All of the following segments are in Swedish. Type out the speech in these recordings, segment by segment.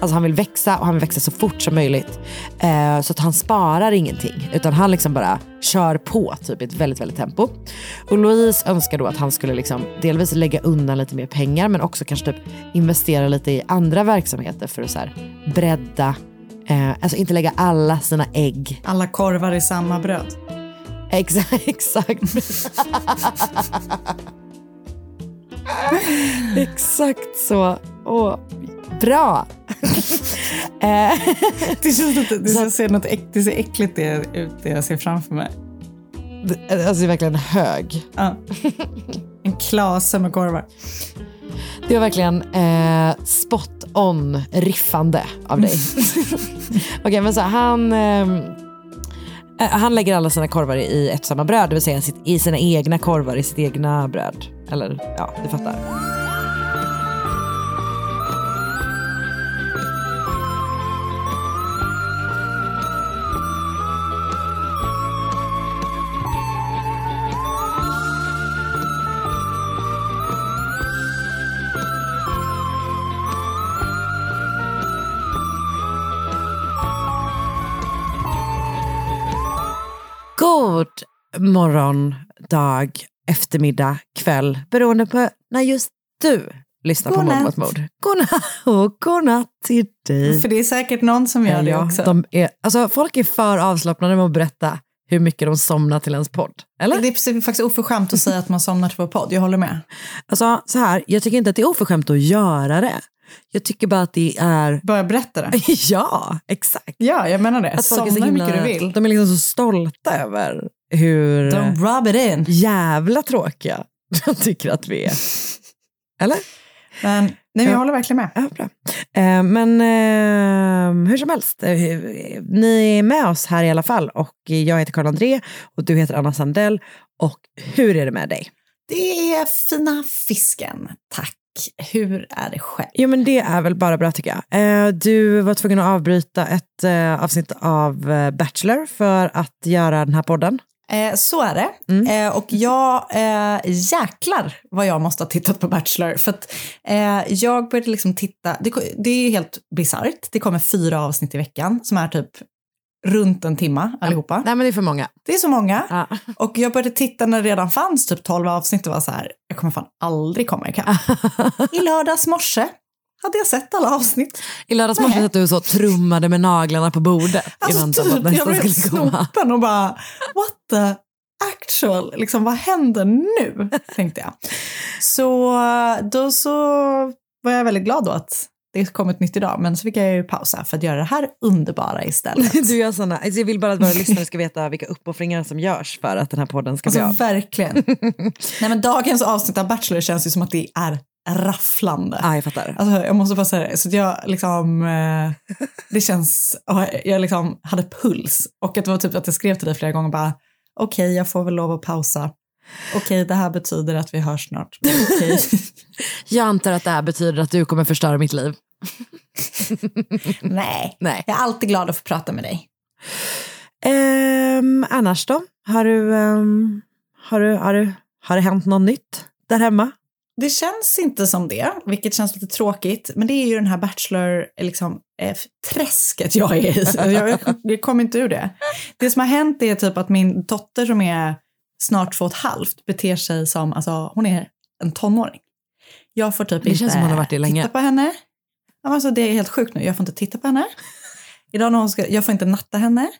Alltså han vill växa och han vill växa så fort som möjligt. Eh, så att han sparar ingenting. Utan han liksom bara kör på typ i ett väldigt, väldigt tempo. Och Louise önskar då att han skulle liksom delvis lägga undan lite mer pengar men också kanske typ investera lite i andra verksamheter för att så här bredda. Eh, alltså inte lägga alla sina ägg. Alla korvar i samma bröd. Exakt. exakt. exakt så. Åh, bra. Eh, Det känns lite, det, känns, ser något äck, det ser äckligt det ut det jag ser framför mig. alltså det är verkligen hög. Ja. En klase med korvar. Det var verkligen eh, spot on riffande av dig. Okej, men så han, ehm, eh, han lägger alla sina korvar i ett samma bröd, det vill säga sitt, i sina egna korvar i sitt egna bröd. Eller ja, du fattar. Morgon, dag, eftermiddag, kväll, beroende på när just du lyssnar på Mord Godnatt. mot mord. Godnatt och godnatt till dig. För det är säkert någon som gör det också. de är, alltså, folk är för avslappnade med att berätta hur mycket de somnar till ens podd. Eller? Det är faktiskt oförskämt att säga att man somnar till vår podd, jag håller med. Alltså, så här, jag tycker inte att det är oförskämt att göra det. Jag tycker bara att det är... Börja berätta det. ja, exakt. Ja, jag menar det. Att folk är så Somna himla, mycket du vill. De är liksom så stolta över hur Don't rub it in. jävla tråkiga de tycker att vi är. Eller? Men, nej, men jag håller verkligen med. Ja, bra. Eh, men eh, hur som helst, eh, ni är med oss här i alla fall och jag heter Karl André och du heter Anna Sandell och hur är det med dig? Det är fina fisken, tack. Hur är det själv? Jo men det är väl bara bra tycker jag. Eh, du var tvungen att avbryta ett eh, avsnitt av eh, Bachelor för att göra den här podden. Eh, så är det. Mm. Eh, och jag, eh, jäklar vad jag måste ha tittat på Bachelor. För att eh, jag började liksom titta, det, det är helt bisarrt. Det kommer fyra avsnitt i veckan som är typ runt en timma allihopa. Nej men det är för många. Det är så många. Ja. Och jag började titta när det redan fanns typ 12 avsnitt och var så här, jag kommer fan aldrig komma ikapp. I lördags morse hade jag sett alla avsnitt. I lördags morse att du så trummade med naglarna på bordet Alltså typ, jag blev snopen och bara, what the actual, liksom vad händer nu? Tänkte jag. Så då så var jag väldigt glad då att det kom ett nytt idag, men så fick jag ju pausa för att göra det här underbara istället. Du gör såna, alltså jag vill bara att våra lyssnare ska veta vilka uppoffringar som görs för att den här podden ska bli Alltså av. verkligen. Nej men dagens avsnitt av Bachelor känns ju som att det är rafflande. Ja, jag fattar. Alltså, jag måste bara säga det. Så jag liksom, eh, det känns, ja, jag liksom hade puls. Och att det var typ att jag skrev till dig flera gånger bara, okej, jag får väl lov att pausa. Okej, det här betyder att vi hörs snart. Okej. Jag antar att det här betyder att du kommer förstöra mitt liv. Nej, Nej. jag är alltid glad att få prata med dig. Ehm, annars då? Har du, ehm, har, du, har, du, har det hänt något nytt där hemma? Det känns inte som det, vilket känns lite tråkigt. Men det är ju den här bachelor, liksom, eh, träsket jag är i. Så jag, jag, kommer inte ur det. Det som har hänt är typ att min dotter som är snart två och ett halvt beter sig som, alltså hon är en tonåring. Jag får typ Det inte som hon har varit det länge. titta på henne. Alltså, det är helt sjukt nu. Jag får inte titta på henne. Idag när hon ska, jag får inte natta henne.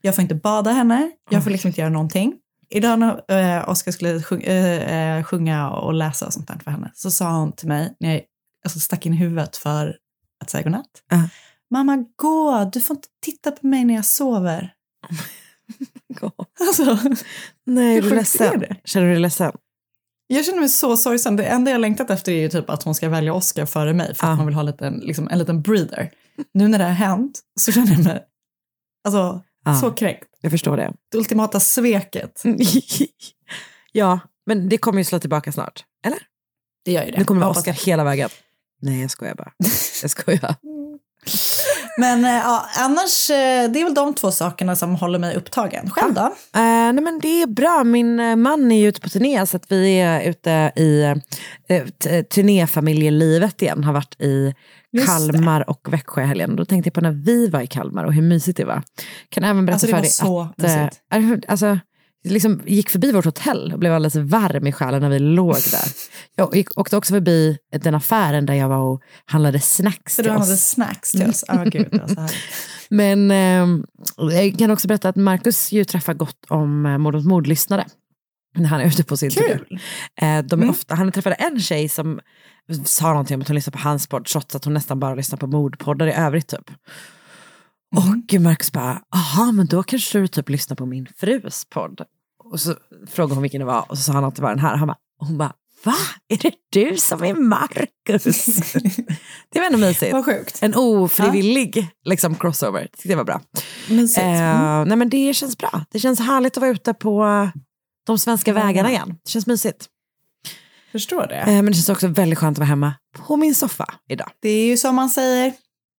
Jag får inte bada henne. Jag får liksom inte göra någonting. Idag när äh, Oskar skulle sjunga, eh, sjunga och läsa och sånt där för henne så sa hon till mig när jag alltså, stack in huvudet för att säga godnatt. Ja. Mamma, gå! Du får inte titta på mig när jag sover. Alltså, Nej, du är sjukt ledsen. är? Känner du dig ledsen? jag känner mig så sorgsen. Det enda jag längtat efter är ju typ att hon ska välja Oscar före mig för att Ja. man vill ha lite, liksom, en liten breather. Nu när det har hänt så känner jag mig alltså, Ja. så kränkt. Jag förstår det. Det ultimata sveket. ja, men det kommer ju slå tillbaka snart. Eller? Det gör ju det. Nu kommer hoppas Oscar hela vägen. Nej, jag skojar bara. Jag skojar. Men eh, ja, annars, eh, det är väl de två sakerna som håller mig upptagen. Själv då? Eh, nej men det är bra, min eh, man är ju ute på turné så att vi är ute i uh, turnéfamiljelivet igen. Har varit i Just Kalmar och Växjö i helgen. Då tänkte jag på när vi var i Kalmar och hur mysigt det var. Kan även berätta Alltså, det för dig så att eh, mysigt. eh, alltså, liksom gick förbi vårt hotell och blev alldeles varm i själen när vi låg där. Jag gick, åkte också förbi den affären där jag var och handlade snacks Så till du oss. hade snacks till oss? Ja, gud. Alltså. Men eh, jag kan också berätta att Marcus ju träffar gott om eh, Mord mot mord-lyssnare. När han är ute på sin. Kul! Eh, de är Mm. ofta, han träffade en tjej som sa någonting om att hon lyssnar på hans podd trots att hon nästan bara lyssnar på mordpoddar i övrigt typ. Och Marcus bara, aha men då kanske du typ lyssnar på min frus podd. Och så frågade hon vilken det var och så sa han att det var den här. Han bara, hon bara, va? Är det du som är Marcus? det var ändå mysigt. Vad sjukt. En ofrivillig liksom, crossover. Det var bra. Mysigt. Eh, nej, men det känns bra. Det känns härligt att vara ute på de svenska Vägarna. vägarna igen. Det känns mysigt. Förstår det. Eh, men det känns också väldigt skönt att vara hemma på min soffa idag. Det är ju som man säger,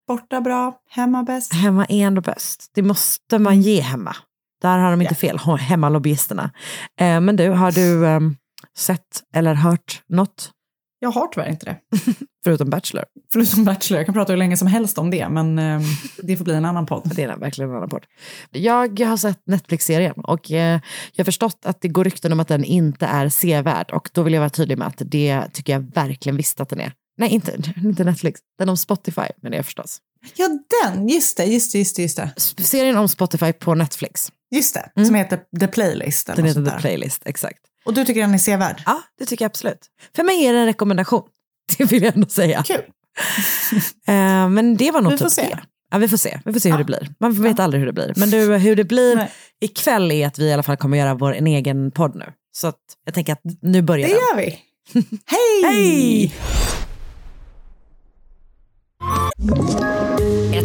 borta bra, hemma bäst. Hemma är ändå bäst. Det måste man ge hemma. Där har de inte fel, Ho- hemmalobbyisterna. Eh, men du, har du ehm, sett eller hört något Jag har tyvärr inte det. förutom Bachelor? Förutom Bachelor, jag kan prata hur länge som helst om det, men eh, det får bli en annan podd. Det är verkligen en annan podd. Jag har sett Netflix-serien och eh, jag har förstått att det går rykten om att den inte är sevärd och då vill jag vara tydlig med att det tycker jag verkligen visst att den är. Nej, inte, inte Netflix. Den om Spotify, men det är förstås. Ja, den! Just det, just det, just det. Just det, Serien om Spotify på Netflix. just det. som heter The Playlist. Den heter The. Playlist, exakt. Och du tycker den är sevärd? Ja, det tycker jag absolut. För mig är det en rekommendation. Det vill jag ändå säga. Kul. Eh, men det var nog Vi typ se. det. Ja, vi får se. Vi får se hur det blir. Man vet aldrig hur det blir. Men du, hur det blir Nej. ikväll är att vi i alla fall kommer göra vår en egen podd nu. Så att jag tänker att nu börjar Det den. gör vi. Hej! Hej!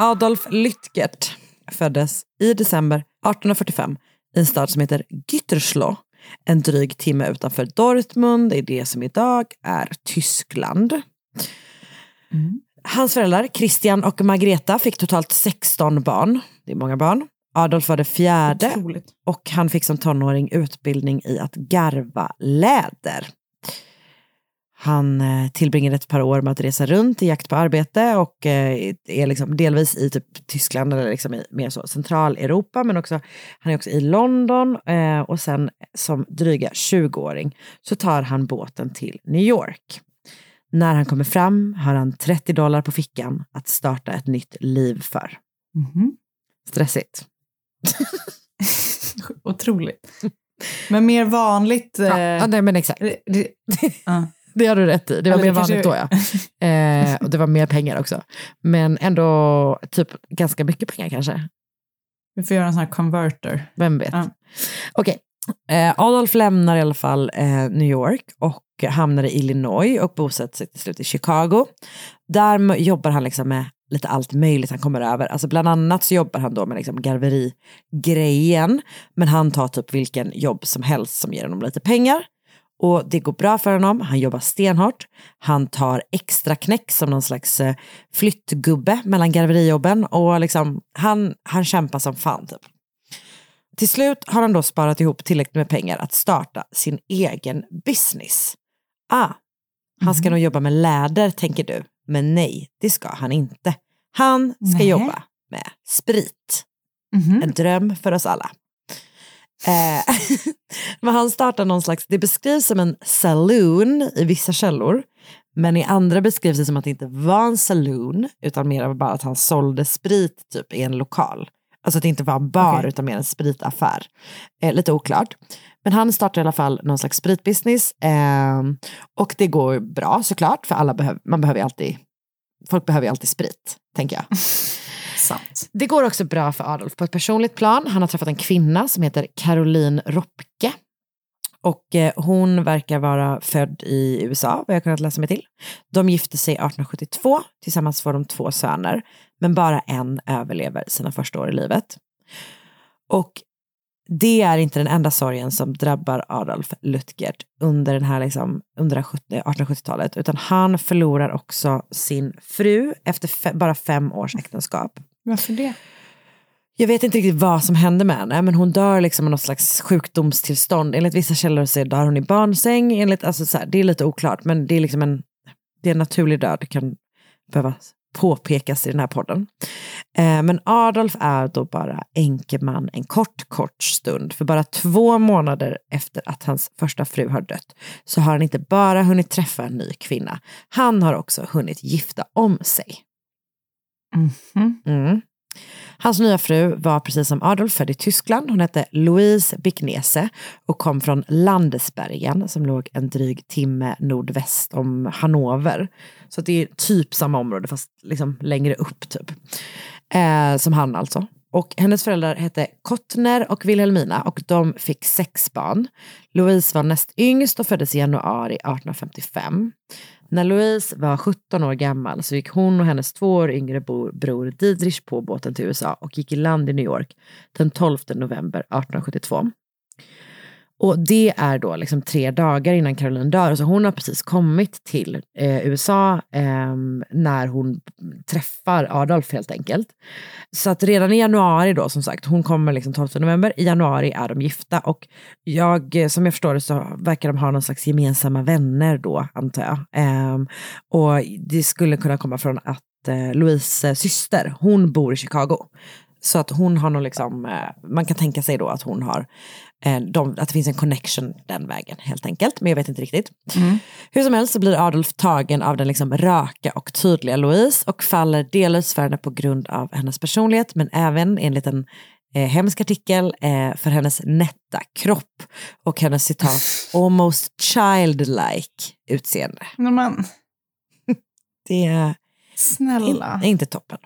Adolf Lütgert föddes i december 1845 i en stad som heter Gütersloh, en dryg timme utanför Dortmund i det som idag är Tyskland. Hans föräldrar, Christian och Margreta, fick totalt 16 barn. Det är många barn. Adolf var det fjärde Otroligt. och han fick som tonåring utbildning i att garva läder. Han eh, tillbringade ett par år med att resa runt i jakt på arbete och eh, är liksom delvis i typ Tyskland eller liksom i mer så Centraleuropa men också han är också i London eh, och sen som dryga 20-åring så tar han båten till New York. När han kommer fram har han 30 dollar på fickan att starta ett nytt liv för. Mhm. Stressigt. Otroligt. Men mer vanligt... Ja, eh, ja, nej, men exakt. det- det- ja. Det har du rätt i. Det var Eller mer kanske- vanligt då ja. Eh, och det var mer pengar också. Men ändå typ ganska mycket pengar kanske. Vi får göra en sån här converter. Vem vet. Ja. Okej, eh, Adolf lämnar i alla fall eh, New York och hamnar i Illinois och bosätter sig till slut i Chicago. Där jobbar han liksom med lite allt möjligt han kommer över. Alltså bland annat så jobbar han då med liksom garverigrejen, men han tar typ vilken jobb som helst som ger honom lite pengar. Och det går bra för honom, han jobbar stenhårt, han tar extra knäck som någon slags eh, flyttgubbe mellan garverijobben och liksom, han, han kämpar som fan typ. Till slut har han då sparat ihop tillräckligt med pengar att starta sin egen business. Ah, han ska nog jobba med läder tänker du, men nej, det ska han inte. Han ska Nej. jobba med sprit. En dröm för oss alla. Eh, men han startar någon slags, det beskrivs som en saloon i vissa källor, men i andra beskrivs det som att det inte var en saloon, utan mer av bara att han sålde sprit typ i en lokal. Alltså att det inte var en bar Okej. utan mer en spritaffär. Eh, lite oklart. Men han startar i alla fall någon slags spritbusiness eh, och det går bra såklart, för alla behöver, man behöver alltid, folk behöver ju alltid sprit, tänker jag. Sant. Det går också bra för Adolf på ett personligt plan. Han har träffat en kvinna som heter Caroline Ropke. Och eh, hon verkar vara född i USA, vad jag har kunnat läsa mig till. De gifte sig 1872, tillsammans får de två söner, men bara en överlever sina första år i livet. Och det är inte den enda sorgen som drabbar Adolf Lutgert under, den här liksom, under 1870-talet, utan han förlorar också sin fru efter fe- bara fem års äktenskap. Varför det? Jag vet inte riktigt vad som hände med henne, men hon dör liksom av något slags sjukdomstillstånd. Enligt vissa källor så dör hon i barnsäng, enligt, alltså så här, det är lite oklart, men det är liksom en, det är en naturlig död, det kan behöva påpekas i den här podden. Eh, men Adolf är då bara enkeman en kort, kort stund. För bara två månader efter att hans första fru har dött så har han inte bara hunnit träffa en ny kvinna, han har också hunnit gifta om sig. Mhm. Mm. Hans nya fru var precis som Adolf född i Tyskland. Hon hette Louise Bicknese och kom från Landesbergen som låg en dryg timme nordväst om Hannover. Så det är typ samma område fast liksom längre upp typ. Eh, som han alltså. Och hennes föräldrar hette Kottner och Wilhelmina och de fick sex barn. Louise var näst yngst och föddes i januari 1855. När Louise var 17 år gammal så gick hon och hennes två år yngre bror, Didrich på båten till USA och gick i land i New York den 12 november 1872. Och det är då liksom tre dagar innan Caroline dör. Så hon har precis kommit till eh, USA eh, när hon träffar Adolf helt enkelt. Så att redan i januari då som sagt, hon kommer liksom 12 november, i januari är de gifta och jag, eh, som jag förstår det så verkar de ha någon slags gemensamma vänner då antar jag. Eh, och det skulle kunna komma från att eh, Louise syster, hon bor i Chicago. Så att hon har nog liksom, eh, man kan tänka sig då att hon har, eh, de, att det finns en connection den vägen helt enkelt. Men jag vet inte riktigt. Hur som helst så blir Adolf tagen av den liksom raka och tydliga Louise och faller delvis för henne på grund av hennes personlighet men även enligt en eh, hemsk artikel eh, för hennes nätta kropp och hennes citat almost childlike utseende. Man, Det är snälla. in, inte toppen.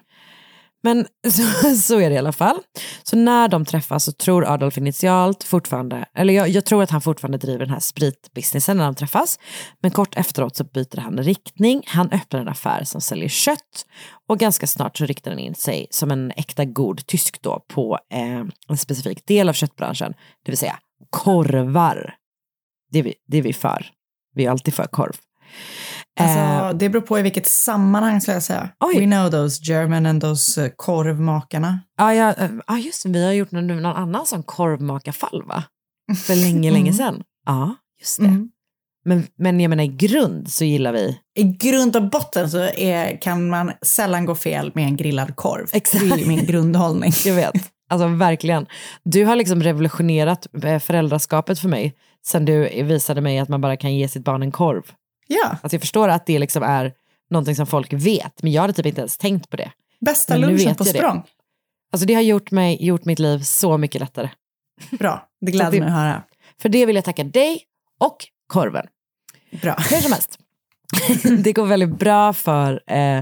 Men så, så är det i alla fall. Så när de träffas så tror Adolf initialt fortfarande, eller jag, jag tror att han fortfarande driver den här spritbusinessen när de träffas. Men kort efteråt så byter han riktning. Han öppnar en affär som säljer kött och ganska snart så riktar han in sig som en äkta god tysk då på eh, en specifik del av köttbranschen, det vill säga korvar. Det är vi, det är vi för. Vi är alltid för korv. Alltså, Eh, det beror på i vilket sammanhang skulle jag säga. Oj. We know those German and those eh, korvmakarna. Ja, ja, eh, ja just det, vi har gjort någon, någon annan sån korvmakarfall va? För länge, länge Mm. sedan. Ja, just det. Mm. Men, men jag menar i grund så gillar vi... I grund och botten så är, kan man sällan gå fel med en grillad korv. Exakt. Det är min grundhållning. Jag vet, alltså verkligen. Du har liksom revolutionerat föräldraskapet för mig sen du visade mig att man bara kan ge sitt barn en korv. Ja, Alltså jag förstår att det liksom är någonting som folk vet, men jag hade typ inte ens tänkt på det. bästa Men lunchen på jag det. språng. Alltså det har gjort, mig, gjort mitt liv så mycket lättare. Bra, det gläder mig att höra. För det vill jag tacka dig och korven. Bra. Hur som helst. det går väldigt bra för eh,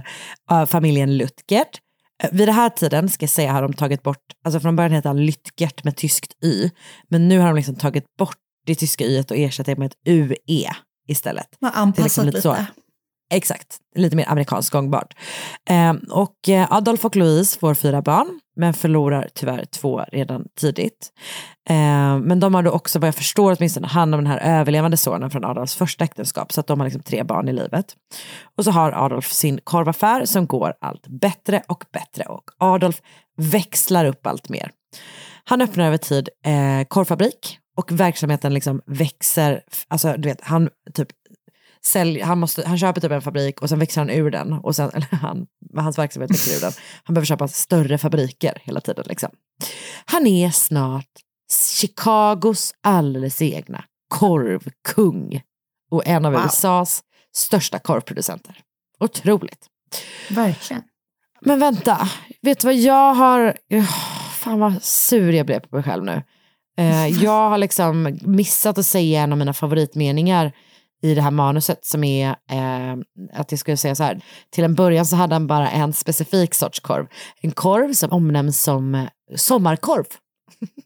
äh, familjen Lutgert. Eh, Vid den här tiden, ska jag säga, har de tagit bort, alltså från början hette han Lytgert med tyskt y, men nu har de liksom tagit bort det tyska y och ersatt det med ett ue istället. Man är anpassat liksom lite. så. Exakt, lite mer amerikanskt gångbart. Eh, och Adolf och Louise får fyra barn, men förlorar tyvärr två redan tidigt. Eh, men de har då också, vad jag förstår åtminstone, hand om den här överlevande sonen från Adolfs första äktenskap, så att de har liksom tre barn i livet. Och så har Adolf sin korvaffär som går allt bättre och bättre och Adolf växlar upp allt mer. Han öppnar över tid eh, korvfabrik och verksamheten liksom växer, alltså du vet, han typ sälj, han, måste, han köper typ en fabrik och sen växer han ur den. Och sen, eller han, hans verksamhet växer ur den. Han behöver köpa större fabriker hela tiden. Liksom. Han är snart Chicagos alldeles egna korvkung. Och en av Wow. USAs största korvproducenter. Otroligt. Verkligen. Men vänta, vet du vad jag har... Oh, fan vad sur jag blev på mig själv nu. Eh, jag har liksom missat att säga en av mina favoritmeningar i det här manuset som är eh, att jag skulle säga så här. Till en början så hade han bara en specifik sorts korv. En korv som omnämns som eh, sommarkorv.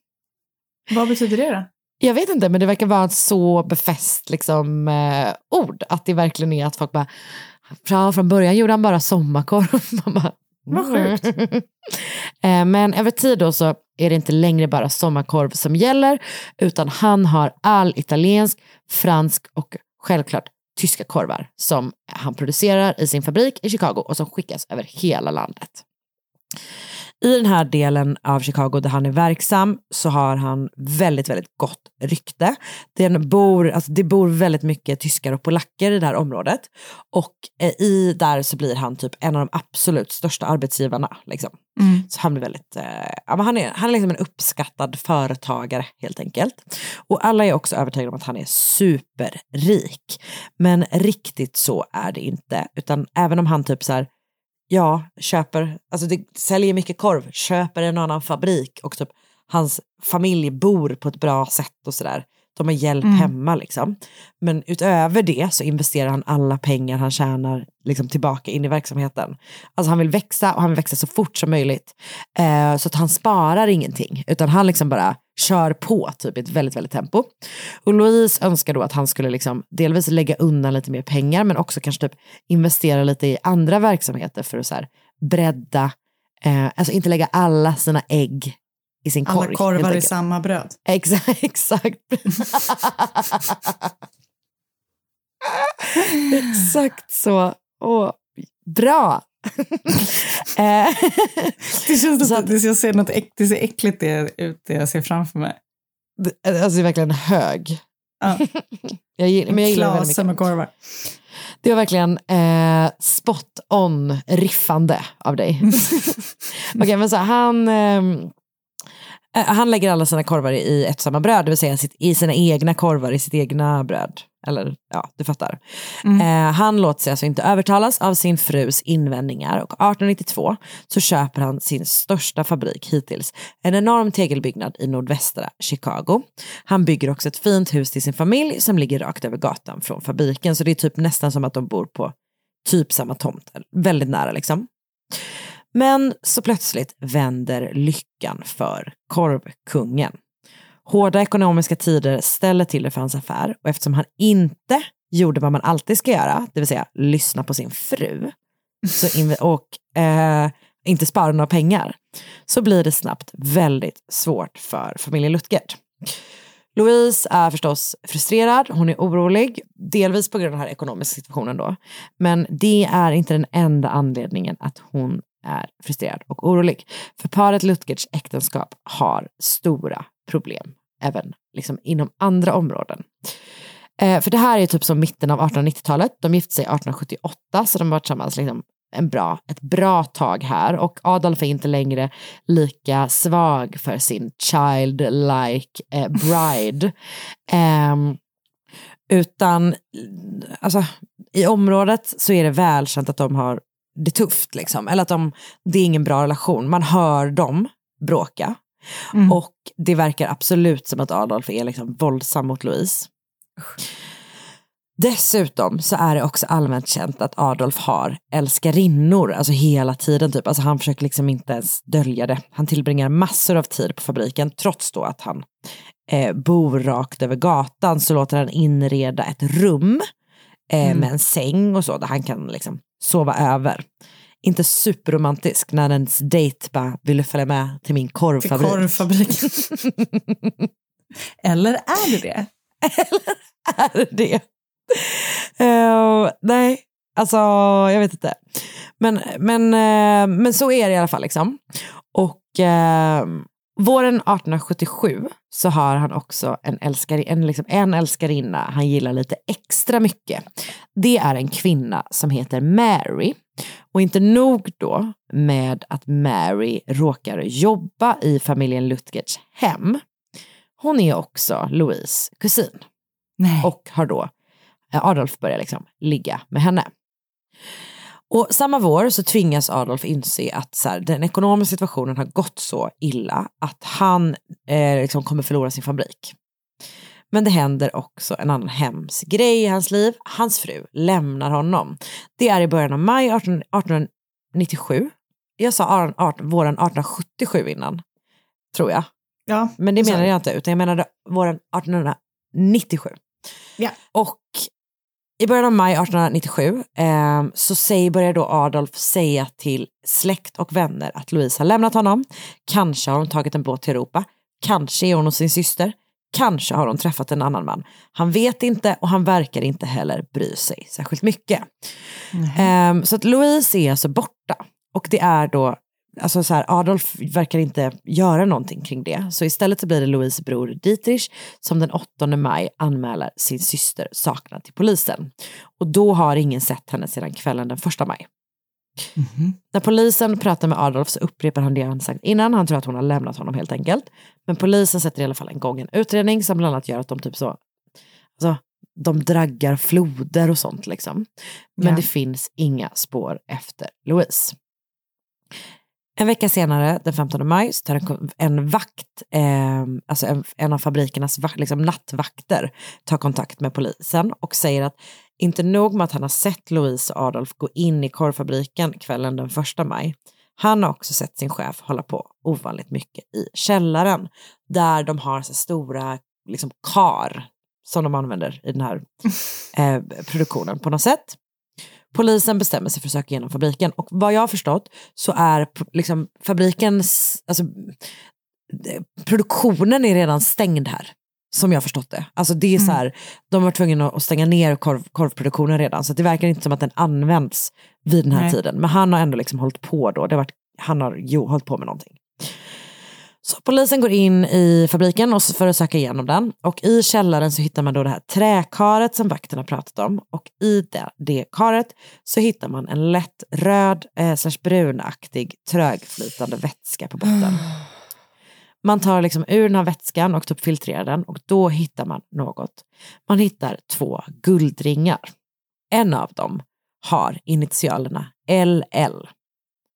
Vad betyder det då? Jag vet inte, men det verkar vara ett så befäst liksom, eh, ord. Att det verkligen är att folk bara, från början gjorde han bara sommarkorv. Man bara, Vad sjukt. Eh, Men över tid då så är det inte längre bara sommarkorv som gäller, utan han har all italiensk, fransk och självklart tyska korvar som han producerar i sin fabrik i Chicago och som skickas över hela landet. I den här delen av Chicago där han är verksam så har han väldigt, väldigt gott rykte. Det bor, alltså det bor väldigt mycket tyskar och polacker i det här området. Och eh, i där så blir han typ en av de absolut största arbetsgivarna. Liksom. Mm. Så han blir väldigt, eh, ja, men han är, han är liksom en uppskattad företagare helt enkelt. Och alla är också övertygade om att han är superrik. Men riktigt så är det inte. Utan även om han typ så här, ja, köper, alltså det säljer mycket korv, köper en annan fabrik och typ hans familj bor på ett bra sätt och sådär. De har hjälp Mm. hemma liksom. Men utöver det så investerar han alla pengar han tjänar liksom tillbaka in i verksamheten. Alltså han vill växa och han vill växa så fort som möjligt. Eh, så att han sparar ingenting, utan han liksom bara kör på typ i ett väldigt, väldigt tempo. Och Louise önskar då att han skulle liksom delvis lägga undan lite mer pengar, men också kanske typ investera lite i andra verksamheter för att så här bredda, eh, alltså inte lägga alla sina ägg i sin korg. Alla korvar i samma bröd. Exakt. exakt. exakt så. Åh, bra. Eh, Det känns Så att jag ser något äck, det ser äckligt ut det jag ser framför mig. alltså det är verkligen hög. Ja. Jag gillar, men jag gillar det väldigt mycket. med korvar. Det var verkligen eh, spot on riffande av dig. Okej, men så han, eh, han lägger alla sina korvar i ett samma bröd, det vill säga sitt, i sina egna korvar i sitt egna bröd. Eller ja, du fattar. Eh, han låter sig alltså inte övertalas av sin frus invändningar och 1892 så köper han sin största fabrik hittills, en enorm tegelbyggnad i nordvästra Chicago. Han bygger också ett fint hus till sin familj som ligger rakt över gatan från fabriken, så det är typ nästan som att de bor på typ samma tomt, väldigt nära liksom. Men så plötsligt vänder lyckan för korvkungen. Hårda ekonomiska tider ställer till det för hans affär och eftersom han inte gjorde vad man alltid ska göra, det vill säga lyssna på sin fru så och eh, inte spara några pengar, så blir det snabbt väldigt svårt för familjen Lutgert. Louise är förstås frustrerad, hon är orolig, delvis på grund av den här ekonomiska situationen då. Men det är inte den enda anledningen att hon är frustrerad och orolig. För paret Lutgerts äktenskap har stora problem, även liksom inom andra områden. Eh, för det här är typ som mitten av 1890-talet, de gifte sig 1878 så de har varit tillsammans liksom en bra, ett bra tag här och Adolf är inte längre lika svag för sin childlike eh, bride. Ehm, utan alltså, i området så är det välkänt att de har det tufft liksom. Eller att de, det är ingen bra relation. Man hör dem bråka. Mm. Och det verkar absolut som att Adolf är liksom våldsam mot Louise. Dessutom så är det också allmänt känt att Adolf har älskarinnor, alltså hela tiden typ. Alltså han försöker liksom inte ens dölja det. Han tillbringar massor av tid på fabriken trots då att han eh, bor rakt över gatan så låter han inreda ett rum eh, Mm. med en säng och så där han kan liksom sova över. Inte superromantisk när ens dejt bara vill följa med till min Till korvfabrik. korvfabrik. Eller är det det? är det. Eh, nej, alltså jag vet inte. Men, men, eh, men så är det i alla fall. Liksom. Och eh, våren 1877 så har han också en, älskar, en, liksom, en älskarinna han gillar lite extra mycket. Det är en kvinna som heter Mary. Och inte nog då med att Mary råkar jobba i familjen Lutgerts hem. Hon är också Louise kusin. Och har då, eh, Adolf börjar liksom ligga med henne. Och samma vår så tvingas Adolf inse att så här, den ekonomiska situationen har gått så illa att han eh, liksom kommer förlora sin fabrik. Men det händer också en annan hemsk grej i hans liv. Hans fru lämnar honom. Det är i början av maj 18, 1897. Jag sa 18, 18, våren 1877 innan, tror jag. Ja, Men det menade jag inte, utan jag menade våren 1897. Ja. Och i början av maj 1897 eh, så säger, börjar då Adolf säga till släkt och vänner att Louise har lämnat honom. Kanske har hon tagit en båt till Europa. Kanske är hon hos sin syster. Kanske har hon träffat en annan man. Han vet inte och han verkar inte heller bry sig särskilt mycket. Ehm, så att Louise är alltså borta. Och det är då, alltså så här, Adolf verkar inte göra någonting kring det. Så istället så blir det Louise bror Dietrich som den 8 maj anmäler sin syster saknad till polisen. Och då har ingen sett henne sedan kvällen den 1 maj. När polisen pratar med Adolf så upprepar han det han sagt innan. Han tror att hon har lämnat honom helt enkelt. Men polisen sätter i alla fall igång en utredning som bland annat gör att de typ så, alltså, de draggar floder och sånt liksom. Men Ja. det finns inga spår efter Louise. En vecka senare, den 15 maj, så tar en, en vakt, eh, alltså en, en av fabrikernas vak, liksom nattvakter, tar kontakt med polisen och säger att inte nog med att han har sett Louise och Adolf gå in i korvfabriken kvällen den 1 maj, han har också sett sin chef hålla på ovanligt mycket i källaren, där de har så stora liksom, kar som de använder i den här eh, produktionen på något sätt. Polisen bestämmer sig för att söka igenom fabriken och vad jag har förstått så är liksom fabrikens, alltså eh, produktionen är redan stängd här. Som jag har förstått det. Alltså det är så här, de var tvungna att stänga ner korv, korvproduktionen redan så det verkar inte som att den används vid den här Nej. tiden. Men han har ändå liksom hållit på då, det har varit, han har jo, hållit på med någonting. Så polisen går in i fabriken och för att söka igenom den och i källaren så hittar man då det här träkaret som vakten har pratat om och i det, det karet så hittar man en lätt röd eh, slash brunaktig trögflytande vätska på botten. Man tar liksom ur den här vätskan och typ filtrerar den och då hittar man något. Man hittar två guldringar. En av dem har initialerna LL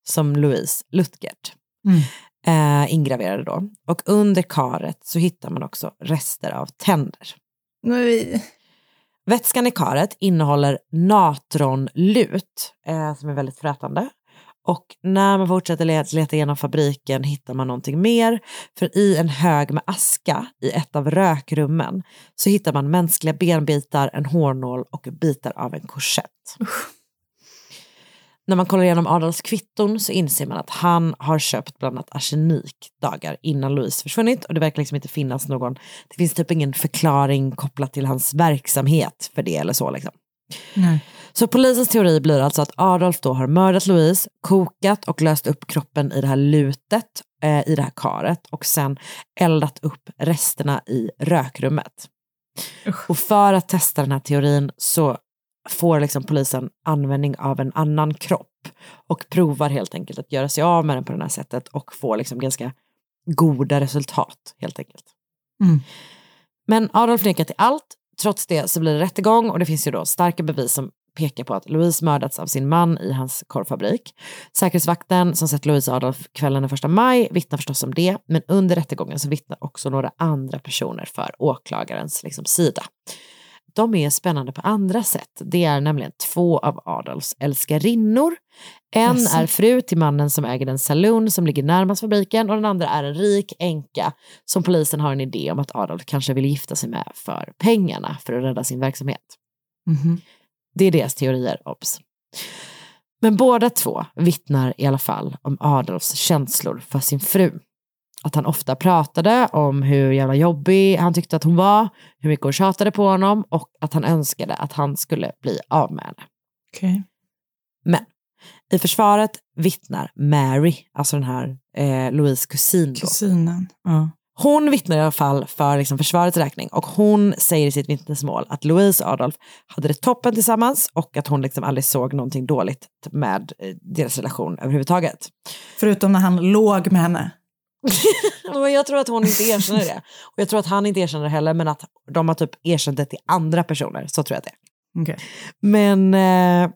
som Louise Lutgert eh, ingraverade då. Och under karet så hittar man också rester av tänder. Vätskan i karet innehåller natronlut eh, som är väldigt frätande. Och när man fortsätter leta, leta igenom fabriken hittar man någonting mer. För i en hög med aska i ett av rökrummen så hittar man mänskliga benbitar, en hårnål och bitar av en korsett. När man kollar igenom Adolfs kvitton så inser man att han har köpt bland annat arsenik dagar innan Louise försvunnit och det verkar liksom inte finnas någon, det finns typ ingen förklaring kopplat till hans verksamhet för det eller så liksom. Nej. Så polisens teori blir alltså att Adolf då har mördat Louise, kokat och löst upp kroppen i det här lutet eh, i det här karet och sen eldat upp resterna i rökrummet. Och för att testa den här teorin så får liksom polisen användning av en annan kropp och provar helt enkelt att göra sig av med den på det här sättet och får liksom ganska goda resultat helt enkelt. Mm. Men Adolf nekar till allt. Trots det så blir det rättegång och det finns ju då starka bevis som pekar på att Louise mördats av sin man i hans korvfabrik. Säkerhetsvakten som sett Louise Adolf kvällen den första maj vittnar förstås om det, men under rättegången så vittnar också några andra personer för åklagarens liksom, sida. De är spännande på andra sätt. Det är nämligen två av Adolfs älskarinnor. En Jaså. är fru till mannen som äger den saloon som ligger närmast fabriken och den andra är en rik änka som polisen har en idé om att Adolf kanske vill gifta sig med för pengarna för att rädda sin verksamhet. Mhm. Det är deras teorier, obs. Men båda två vittnar i alla fall om Adolfs känslor för sin fru. Att han ofta pratade om hur jävla jobbig han tyckte att hon var, hur mycket hon tjatade på honom och att han önskade att han skulle bli av med henne. Okej. Men i försvaret vittnar Mary, alltså den här eh, Louise kusin. Då. Kusinen. Ja. Hon vittnar i alla fall för liksom försvarets räkning och hon säger i sitt vittnesmål att Louise och Adolf hade det toppen tillsammans och att hon liksom aldrig såg någonting dåligt med eh, deras relation överhuvudtaget. Förutom när han låg med henne. Men jag tror att hon inte erkänner det. Och jag tror att han inte erkänner det heller, men att de har typ erkänt det till andra personer. Så tror jag att det är. Okej. Men eh,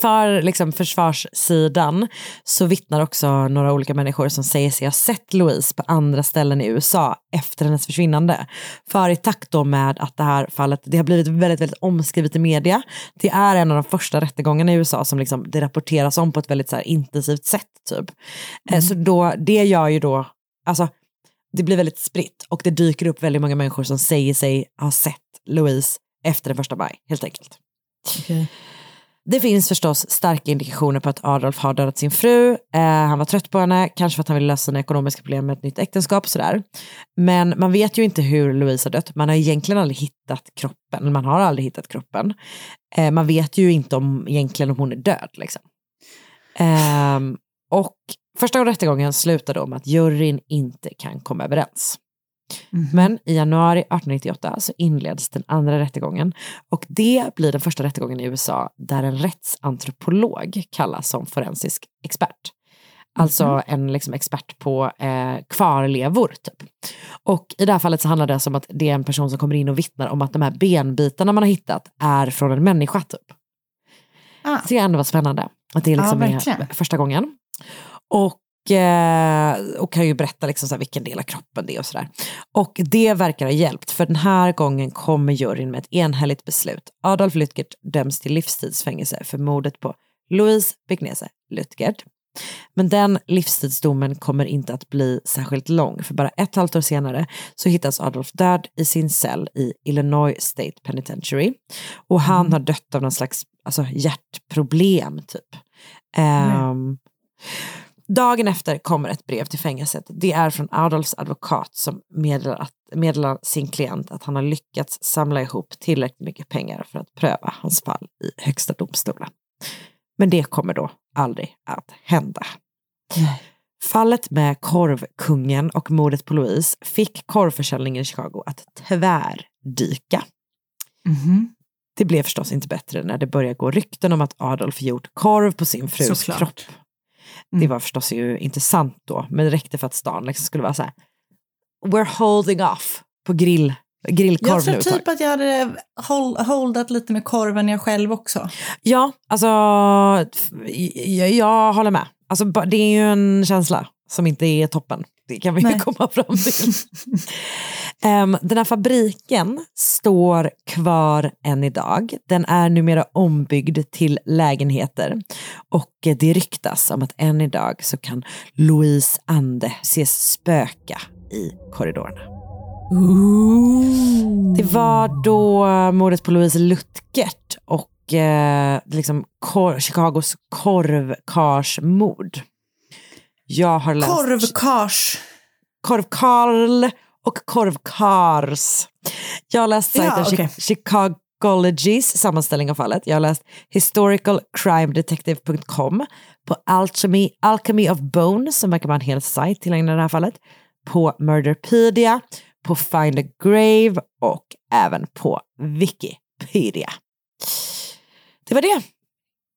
för liksom, försvarssidan så vittnar också några olika människor som säger sig ha sett Louise på andra ställen i USA efter hennes försvinnande. För i takt då med att det här fallet, det har blivit väldigt, väldigt omskrivet i media. Det är en av de första rättegångarna i USA som liksom, det rapporteras om på ett väldigt så intensivt sätt. Typ. Eh, Så då, det gör ju då, alltså det blir väldigt spritt och det dyker upp väldigt många människor som säger sig ha sett Louise efter den första maj, helt enkelt. Det finns förstås starka indikationer på att Adolf har dödat sin fru. Eh, han var trött på henne, kanske för att han ville lösa sina ekonomiska problem med ett nytt äktenskap. och Sådär. Men man vet ju inte hur Louise har dött. Man har egentligen aldrig hittat kroppen. Man har aldrig hittat kroppen. Eh, man vet ju inte om egentligen om hon är död. Liksom. Eh, och första rättegången slutar då med att juryn inte kan komma överens. Men i januari 1898 så inleds den andra rättegången och det blir den första rättegången i USA där en rättsantropolog kallas som forensisk expert. Alltså en liksom expert på eh, kvarlevor. Typ. Och i det här fallet så handlar det alltså om att det är en person som kommer in och vittnar om att de här benbitarna man har hittat är från en människa. Typ. Ah. Det ändå var spännande att det liksom Ja, är första gången. Och, och kan ju berätta liksom så här vilken del av kroppen det är och sådär. Och det verkar ha hjälpt, för den här gången kommer juryn med ett enhälligt beslut. Adolf Lütgert döms till livstidsfängelse för mordet på Louise Begnese Lütgert. Men den livstidsdomen kommer inte att bli särskilt lång, för bara ett halvt år senare så hittas Adolf död i sin cell i Illinois State Penitentiary. Och han har dött av någon slags alltså, hjärtproblem typ. Ehm, Dagen efter kommer ett brev till fängelset. Det är från Adolfs advokat som meddelar, att, meddelar sin klient att han har lyckats samla ihop tillräckligt mycket pengar för att pröva hans fall i högsta domstolen. Men det kommer då aldrig att hända. Fallet med korvkungen och mordet på Louise fick korvförsäljningen i Chicago att tvärdyka. Mhm. Det blev förstås inte bättre när det började gå rykten om att Adolf gjort korv på sin frus Såklart. kropp. Det var förstås ju inte sant då, men det räckte för att stan liksom skulle vara så här. We're holding off på grill, grillkorv Jag tror nu typ att jag hade hold, holdat lite med korven jag själv också. Ja, alltså jag, jag håller med. Alltså, det är ju en känsla som inte är toppen. Det kan vi Nej. komma fram till. Em, den här fabriken står kvar än idag. Den är numera ombyggd till lägenheter. Och det ryktas om att än idag så kan Louise ande ses spöka i korridorerna. Det var då mordet på Louise Lutgert och eh, liksom kor- Chicagos korvkarsmord. Jag har läst... Korvkars. Korvkarl och korvkars. Jag har läst Ja, sajten okej. Chi- Chicagologys sammanställning av fallet. Jag har läst historicalcrimedetective.com på Alchemy, Alchemy of Bones som verkar vara en hel sajt tillägnad det här fallet. På Murderpedia, på Find a Grave och även på Wikipedia. Det var det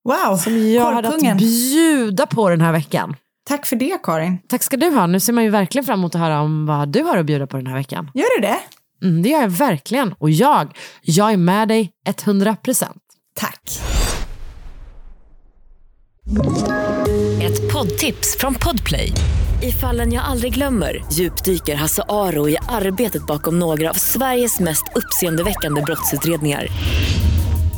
Wow, som jag hade att bjuda på den här veckan. Tack för det Karin. Tack ska du ha. Nu ser man ju verkligen fram emot att höra om vad du har att bjuda på den här veckan. Gör du det? Mm, det gör jag verkligen. Och jag, jag är med dig 100%. Tack. Ett poddtips från Podplay. I fallen jag aldrig glömmer djupdyker Hasse Aro i arbetet bakom några av Sveriges mest uppseendeväckande brottsutredningar.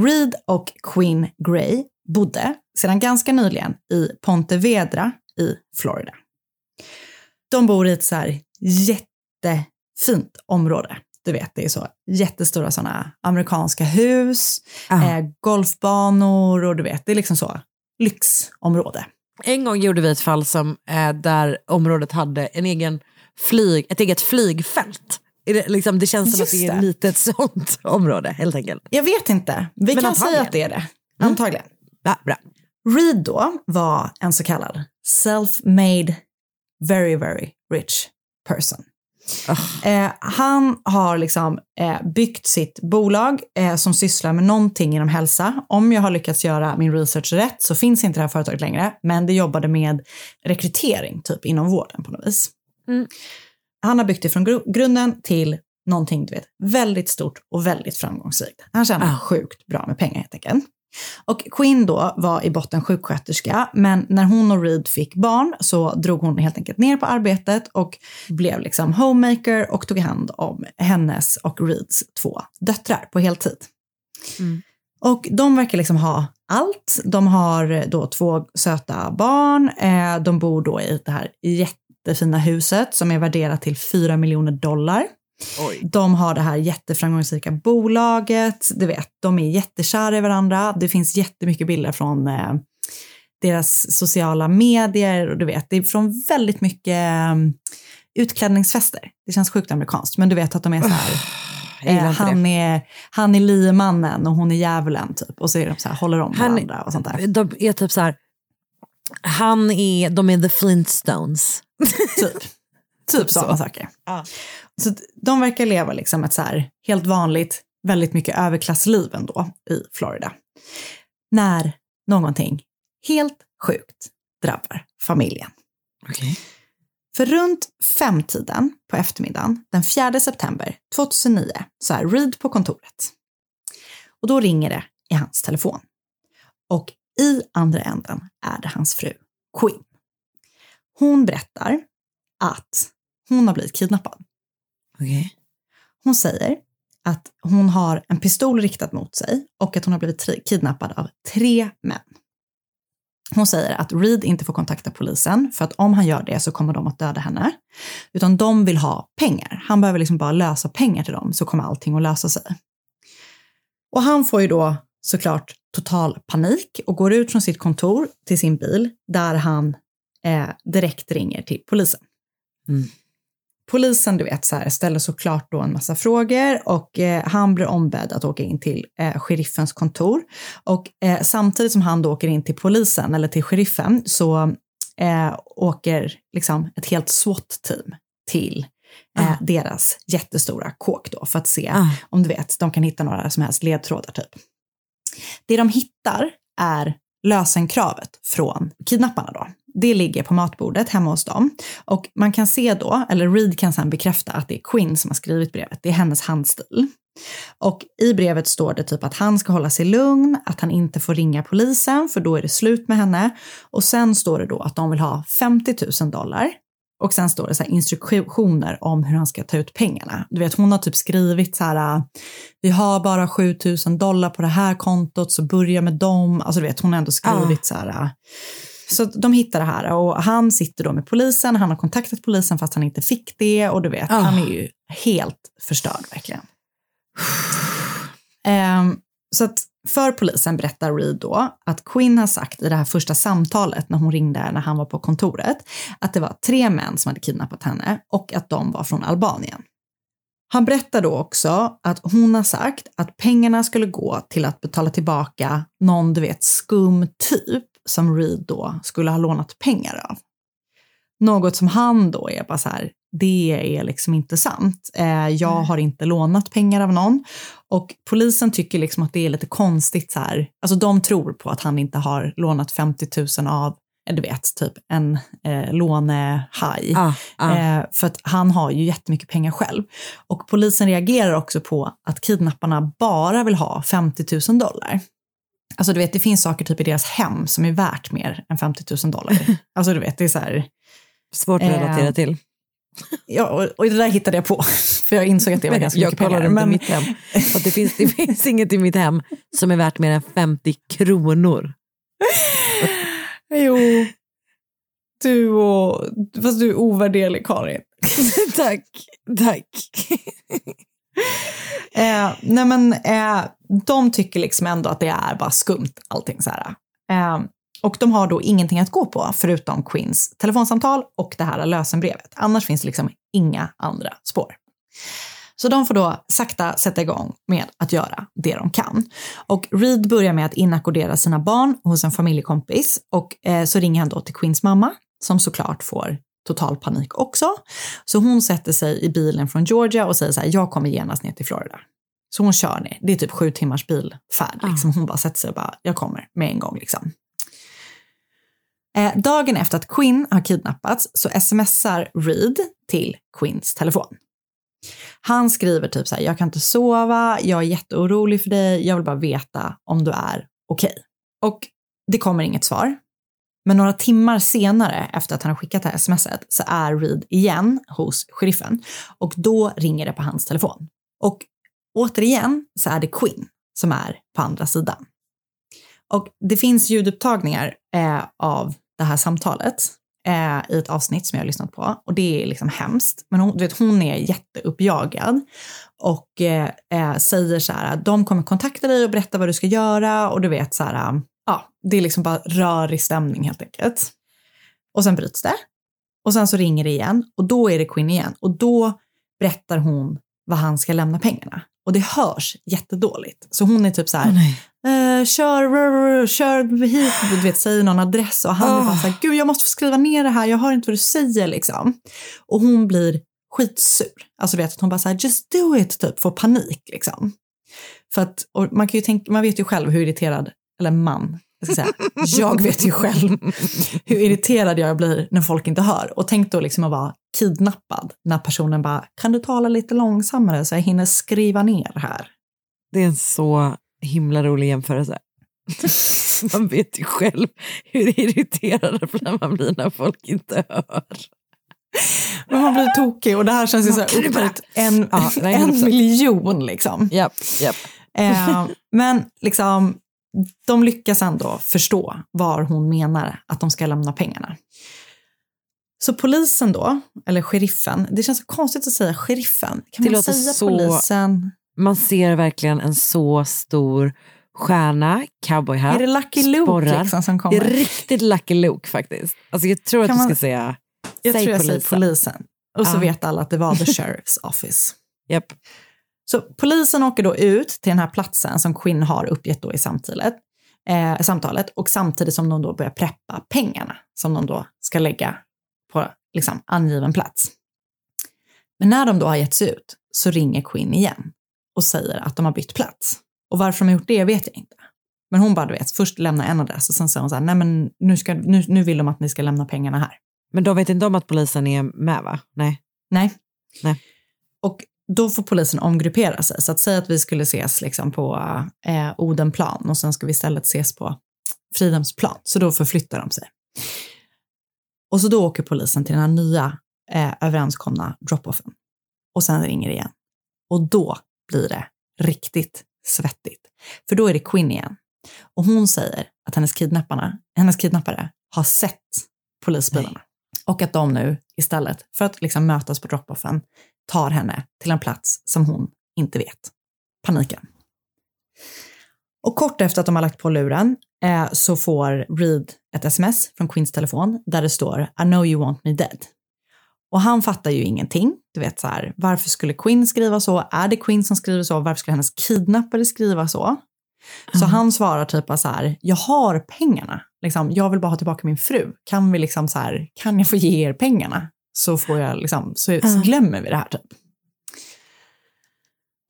Reed och Queen Gray bodde sedan ganska nyligen i Ponte Vedra i Florida. De bor i ett så här jättefint område. Du vet, det är så jättestora sådana amerikanska hus, eh, golfbanor och du vet, det är liksom så lyxområde. En gång gjorde vi ett fall som, eh, där området hade en egen flyg, ett eget flygfält. Det, liksom, det känns som Just att det är ett litet sånt område helt enkelt. Jag vet inte. Vi Men kan säga att det är det. Antagligen. Ja, bra. Reed då var en så kallad self-made very, very rich person. Eh, han har liksom eh, byggt sitt bolag eh, som sysslar med någonting inom hälsa. Om jag har lyckats göra min research rätt så finns inte det här företaget längre, men det jobbade med rekrytering typ inom vården på något vis. Han har byggt det från gru- grunden till någonting du vet, väldigt stort och väldigt framgångsrikt. Han tjänar sjukt bra med pengar helt enkelt. Och Quinn då var i botten sjuksköterska, men när hon och Reed fick barn så drog hon helt enkelt ner på arbetet och blev liksom homemaker och tog hand om hennes och Reeds två döttrar på heltid. Och de verkar liksom ha allt. De har då två söta barn. Eh, de bor då i det här jättefina huset som är värderat till 4 miljoner dollar. De har det här jätteframgångsrika bolaget. Du vet, de är jättekära i varandra. Det finns jättemycket bilder från eh, deras sociala medier. Och du vet, det är från väldigt mycket eh, utklädningsfester. Det känns sjukt amerikanskt, men du vet att de är så här. gillar eh, han, är, han är liemannen och hon är djävulen typ. Och så är de så här, håller om Han- varandra och sånt där. De är typ så här, han är, de är the Flintstones. Typ. Typ sådana saker. Så att de verkar leva liksom ett så här helt vanligt, väldigt mycket överklassliv ändå i Florida. När någonting helt sjukt drabbar familjen. För runt femtiden på eftermiddagen den 4 september 2009 så är Reed på kontoret. Och då ringer det i hans telefon. Och i andra änden är det hans fru Quinn. Hon berättar att hon har blivit kidnappad. Hon säger att hon har en pistol riktad mot sig och att hon har blivit kidnappad av tre män. Hon säger att Reed inte får kontakta polisen för att om han gör det så kommer de att döda henne. Utan de vill ha pengar. Han behöver liksom bara lösa pengar till dem så kommer allting att lösa sig. Och han får ju då såklart total panik och går ut från sitt kontor till sin bil där han eh, direkt ringer till polisen. Polisen, du vet, så här, ställer såklart då en massa frågor och eh, han blir ombedd att åka in till eh, sheriffens kontor. Och eh, samtidigt som han då åker in till polisen eller till sheriffen så eh, åker liksom ett helt SWAT-team till eh, deras jättestora kåk då för att se om du vet, de kan hitta några som helst ledtrådar typ. Det de hittar är lösenkravet från kidnapparna då. Det ligger på matbordet hemma hos dem. Och man kan se då, eller Reed kan sen bekräfta att det är Quinn som har skrivit brevet. Det är hennes handstil. Och i brevet står det typ att han ska hålla sig lugn, att han inte får ringa polisen för då är det slut med henne. Och sen står det då att de vill ha 50 000 dollar. Och sen står det så instruktioner om hur han ska ta ut pengarna. Du vet, hon har typ skrivit så här, vi har bara 7 000 dollar på det här kontot, så börja med dem. Alltså du vet, hon har ändå skrivit så här. Så de hittar det här och han sitter då med polisen, han har kontaktat polisen fast han inte fick det och du vet, han är ju helt förstörd verkligen. Ehm, så att för polisen berättar Reed då att Quinn har sagt i det här första samtalet när hon ringde när han var på kontoret att det var tre män som hade kidnappat henne och att de var från Albanien. Han berättar då också att hon har sagt att pengarna skulle gå till att betala tillbaka någon, du vet, skum typ som Reed då skulle ha lånat pengar av. Något som han då är bara så här, det är liksom inte sant. Eh, jag har inte lånat pengar av någon. Och polisen tycker liksom att det är lite konstigt så här. Alltså de tror på att han inte har lånat 50 000 av eh, du vet, typ en eh, lånehaj. Ah, ah. Eh, för att han har ju jättemycket pengar själv. Och polisen reagerar också på att kidnapparna bara vill ha 50 000 dollar. Alltså du vet, det finns saker typ i deras hem som är värt mer än 50 000 dollar. alltså du vet, det är så här... Svårt att relatera Eh, till. Ja, och, och det där hittade jag på, för jag insåg att det var ganska jag mycket kollade pengar. inte Men, mitt hem. Att det, finns, det finns inget i mitt hem som är värt mer än 50 kronor. jo, du och... Fast du är ovärderlig, Karin. tack, tack. Eh, nej men eh, de tycker liksom ändå att det är bara skumt allting så här. Eh, och de har då ingenting att gå på förutom Queens telefonsamtal och det här lösenbrevet. Annars finns det liksom inga andra spår. Så de får då sakta sätta igång med att göra det de kan. Och Reed börjar med att inackordera sina barn hos en familjekompis och eh, så ringer han då till Queens mamma som såklart får total panik också. Så hon sätter sig i bilen från Georgia och säger så här, jag kommer genast ner till Florida. Så hon kör ner, det är typ sju timmars bilfärd. Liksom. Hon bara sätter sig och bara, jag kommer med en gång liksom. Eh, dagen efter att Quinn har kidnappats så smsar Reed till Quinns telefon. Han skriver typ så här, jag kan inte sova, jag är jätteorolig för dig, jag vill bara veta om du är okej. Och det kommer inget svar. Men några timmar senare efter att han har skickat det här smset så är Reed igen hos sheriffen och då ringer det på hans telefon. Och återigen så är det Quinn som är på andra sidan. Och det finns ljudupptagningar eh, av det här samtalet eh, i ett avsnitt som jag har lyssnat på och det är liksom hemskt. Men hon, du vet, hon är jätteuppjagad och eh, eh säger så här de kommer kontakta dig och berätta vad du ska göra och du vet så här, ja, det är liksom bara rörig stämning helt enkelt. Och sen bryts det. Och sen så ringer det igen och då är det Quinn igen och då berättar hon vad han ska lämna pengarna. Och det hörs jättedåligt. Så hon är typ så här, eh, kör, kör hit, du vet, säger någon adress och han är bara så här, gud jag måste få skriva ner det här, jag hör inte vad du säger liksom. Och hon blir skitsur. Alltså vet att hon bara så här, just do it, typ, får panik liksom. För att, man kan ju tänka, man vet ju själv hur irriterad, eller man, jag ska säga, jag vet ju själv hur irriterad jag blir när folk inte hör. Och tänk då liksom att vara kidnappad när personen bara, kan du tala lite långsammare så jag hinner skriva ner här. Det är en så himla rolig jämförelse. man vet ju själv hur irriterad man blir när folk inte hör. Men man blir tokig och det här känns ju så här en, Ja, en 100%. miljon liksom. Japp, japp. Eh, men liksom, de lyckas ändå förstå var hon menar att de ska lämna pengarna. Så polisen då, eller sheriffen, det känns så konstigt att säga sheriffen. Kan Det man säga så- polisen? Man ser verkligen en så stor stjärna, cowboyhatt, Är det Lucky Luke liksom som Det kommer? är riktigt Lucky Luke faktiskt. Alltså jag tror Kan att du man- ska säga, Jag säg tror jag polisen. säger polisen. Och så vet alla att det var the sheriff's office. Japp. Så polisen åker då ut till den här platsen som Quinn har uppgett då i samtalet, eh, samtalet och samtidigt som de då börjar preppa pengarna som de då ska lägga på liksom, angiven plats. Men när de då har gett sig ut så ringer Quinn igen och säger att de har bytt plats. Och varför de har gjort det vet jag inte. Men hon bara, du vet, först lämna en adress och sen säger hon så här, nej men nu, ska, nu, nu vill de att ni ska lämna pengarna här. Men de vet inte om att polisen är med va? Nej. Nej. Nej. Och då får polisen omgruppera sig. Så att säga att vi skulle ses liksom på eh, Odenplan och sen ska vi istället ses på Fridhemsplan. Så då förflyttar de sig. Och så då åker polisen till den här nya eh, överenskomna drop-offen. Och sen ringer det igen. Och då blir det riktigt svettigt. För då är det Quinn igen. Och hon säger att hennes, kidnapparna, hennes kidnappare har sett polisbilarna. Och att de nu istället för att liksom mötas på drop-offen tar henne till en plats som hon inte vet. Paniken. Och kort efter att de har lagt på luren eh, så får Reed ett sms från Queens telefon där det står I know you want me dead. Och han fattar ju ingenting. Du vet så här, varför skulle Quinn skriva så? Är det Quinn som skriver så? Varför skulle hennes kidnappare skriva så? Så han svarar typ så här, jag har pengarna. Liksom, jag vill bara ha tillbaka min fru. Kan vi liksom så här, kan jag få ge er pengarna? Så, får jag liksom, så, så glömmer vi det här typ.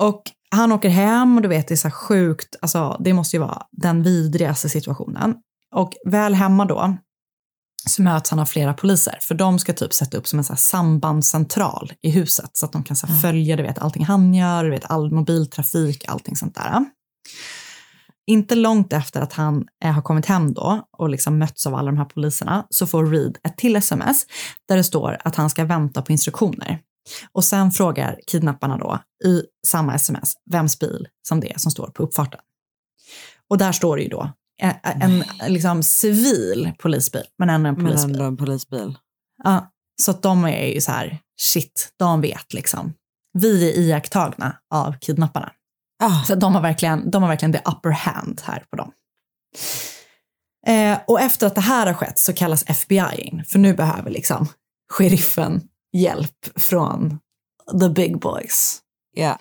Och han åker hem och du vet det är så sjukt, alltså det måste ju vara den vidrigaste situationen. Och väl hemma då så möts han av flera poliser för de ska typ sätta upp som en så sambandscentral i huset så att de kan så följa du vet, allting han gör, du vet, all mobiltrafik, allting sånt där. Inte långt efter att han eh, har kommit hem då och liksom mötts av alla de här poliserna så får Reed ett till sms där det står att han ska vänta på instruktioner. Och sen frågar kidnapparna då i samma sms vems bil som det är som står på uppfarten. Och där står det ju då en, en liksom civil polisbil, men ändå en Men polisbil. ändå en polisbil. Ja, så att de är ju så här, shit, de vet liksom. Vi är iakttagna av kidnapparna. Ah. Så de har, verkligen, de har verkligen the upper hand här på dem. Eh, och efter att det här har skett så kallas FBI in, för nu behöver liksom sheriffen hjälp från the big boys. Ja.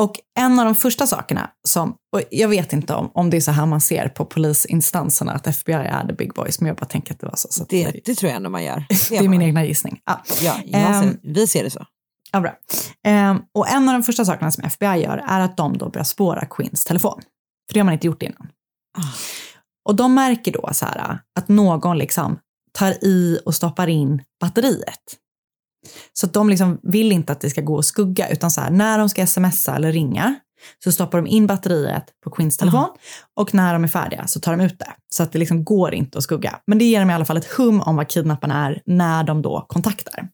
Och en av de första sakerna som, och jag vet inte om, om det är så här man ser på polisinstanserna, att FBI är the big boys, men jag bara tänker att det var så. så att Det, det tror jag ändå man gör. det är min egna gissning. Ja. Ja, Ehm, ser, vi ser det så. Ja, bra. Ehm, och en av de första sakerna som FBI gör är att de då börjar spåra Queens telefon. För det har man inte gjort innan. Och de märker då så här att någon liksom tar i och stoppar in batteriet. Så de liksom vill inte att det ska gå att skugga, utan så här, när de ska smsa eller ringa så stoppar de in batteriet på Queens telefon och när de är färdiga så tar de ut det. Så att det liksom går inte att skugga. Men det ger dem i alla fall ett hum om vad kidnapparna är när de då kontaktar.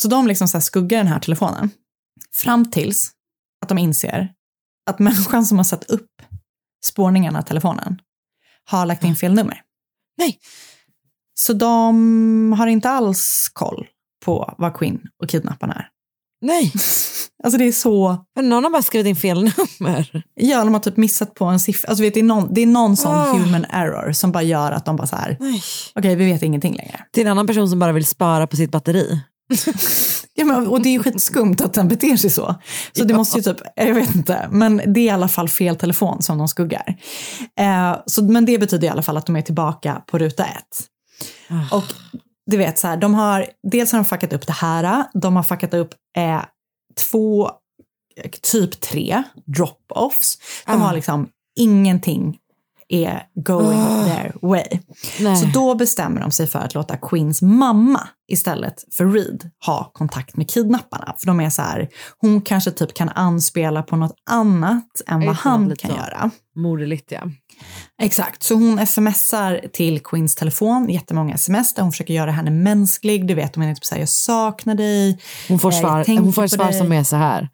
Så de liksom så skuggar den här telefonen fram tills att de inser att människan som har satt upp spårningarna av telefonen har lagt in fel nummer. Nej. Så de har inte alls koll på vad Quinn och kidnapparna är. Nej. Alltså det är så... Men någon har bara skrivit in fel nummer. Ja, de har typ missat på en siffra. Alltså vet, det, är någon, det är någon sån Ah. human error som bara gör att de bara så här, okej vi vet ingenting längre. Det är en annan person som bara vill spara på sitt batteri. Ja, men, och det är ju skitskumt att den beter sig så. Så det måste ju typ, jag vet inte, men det är i alla fall fel telefon som de skuggar. Eh, så, men det betyder i alla fall att de är tillbaka på ruta ett. Och du vet så här, de har, dels har de fuckat upp det här, de har fuckat upp eh, två, typ tre drop-offs. De har liksom ingenting är going Ah. their way. Nej. Så då bestämmer de sig för att låta Queens mamma istället för Reed ha kontakt med kidnapparna. För de är så här, hon kanske typ kan anspela på något annat än vad han kan så. göra. Moderligt ja. Exakt, så hon smsar till Queens telefon, jättemånga sms där hon försöker göra henne mänsklig. Du vet, hon är typ såhär, jag saknar dig. Hon får Eh, svar, hon får svar som är så här.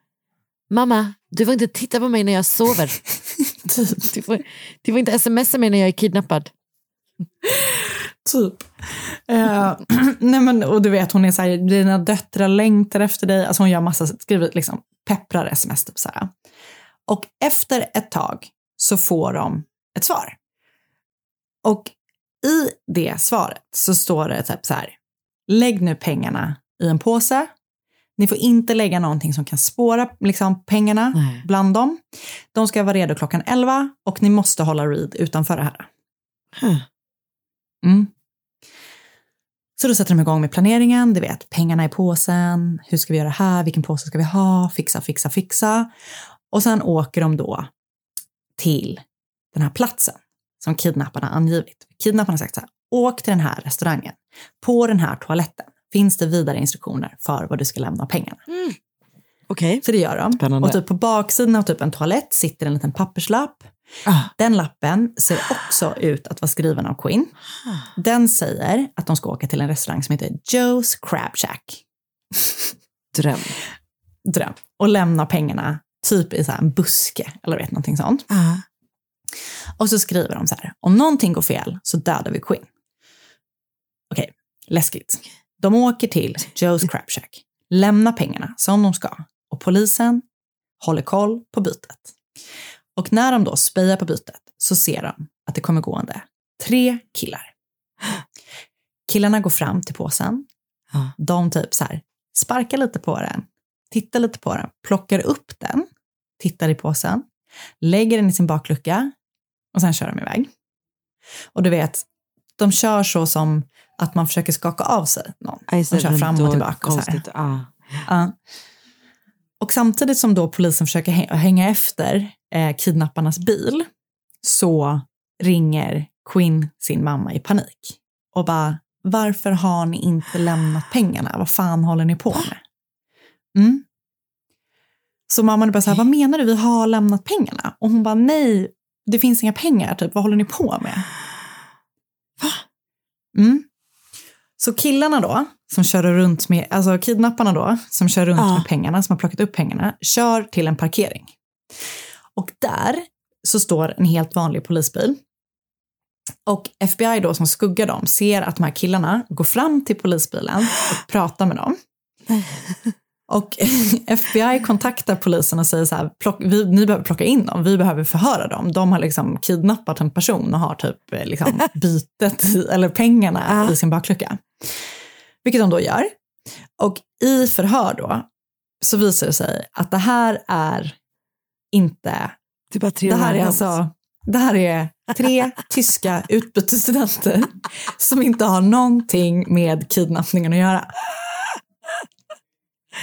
Mamma, du får inte titta på mig när jag sover. du, får, du får inte smsa mig när jag är kidnappad. Typ. Eh, nej men, och du vet, hon är så här, dina döttrar längtar efter dig. Alltså hon gör massa, skriver liksom pepprar sms typ så här. Och efter ett tag så får de ett svar. Och i det svaret så står det typ så här, lägg nu pengarna i en påse. Ni får inte lägga någonting som kan spåra liksom, pengarna Nej. bland dem. De ska vara redo klockan 11 och ni måste hålla Reed utanför det här. Huh. Mm. Så då sätter de igång med planeringen, du vet, pengarna i påsen, hur ska vi göra det här, vilken påse ska vi ha, fixa, fixa, fixa. Och sen åker de då till den här platsen som kidnapparna angivit. Kidnapparna har sagt så här, åk till den här restaurangen. På den här toaletten finns det vidare instruktioner för vad du ska lämna pengarna. Okej. Så det gör de. Spännande. Och typ på baksidan av typ en toalett sitter en liten papperslapp. Ah. Den lappen ser också ut att vara skriven av Quinn. Den säger att de ska åka till en restaurang som heter Joe's Crab Shack. Dröm. Dröm. Och lämna pengarna typ i så här en buske eller vet någonting sånt. Ah. Och så skriver de så här, om någonting går fel så dödar vi Quinn. Okej, läskigt. De åker till Joe's Crab Shack, lämnar pengarna som de ska och polisen håller koll på bytet. Och när de då spejar på bytet så ser de att det kommer gående tre killar. Killarna går fram till påsen. De typ så här sparkar lite på den, tittar lite på den, plockar upp den, tittar i påsen, lägger den i sin baklucka och sen kör de iväg. Och du vet, de kör så som att man försöker skaka av sig någon. Just De kör fram och tillbaka. och Så. Konstigt. Ah. Ja. Och samtidigt som då polisen försöker hä- hänga efter eh, kidnapparnas bil så ringer Quinn sin mamma i panik och bara varför har ni inte lämnat pengarna? Vad fan håller ni på med? Mm. Så mamman är bara så här, vad menar du? Vi har lämnat pengarna. Och hon bara, nej, det finns inga pengar. Typ, vad håller ni på med? Mm. Så killarna då, som kör runt med, alltså kidnapparna då, som kör runt Ja. med pengarna, som har plockat upp pengarna, kör till en parkering. Och där så står en helt vanlig polisbil. Och FBI då som skuggar dem ser att de här killarna går fram till polisbilen och pratar med dem. Och FBI kontaktar polisen och säger så här, plock, vi, ni behöver plocka in dem, vi behöver förhöra dem. De har liksom kidnappat en person och har typ eh, liksom bytet, eller pengarna i sin baklucka. Vilket de då gör. Och i förhör då så visar det sig att det här är inte... Det bara tre det här är alltså det här är tre tyska utbytesstudenter som inte har någonting med kidnappningen att göra.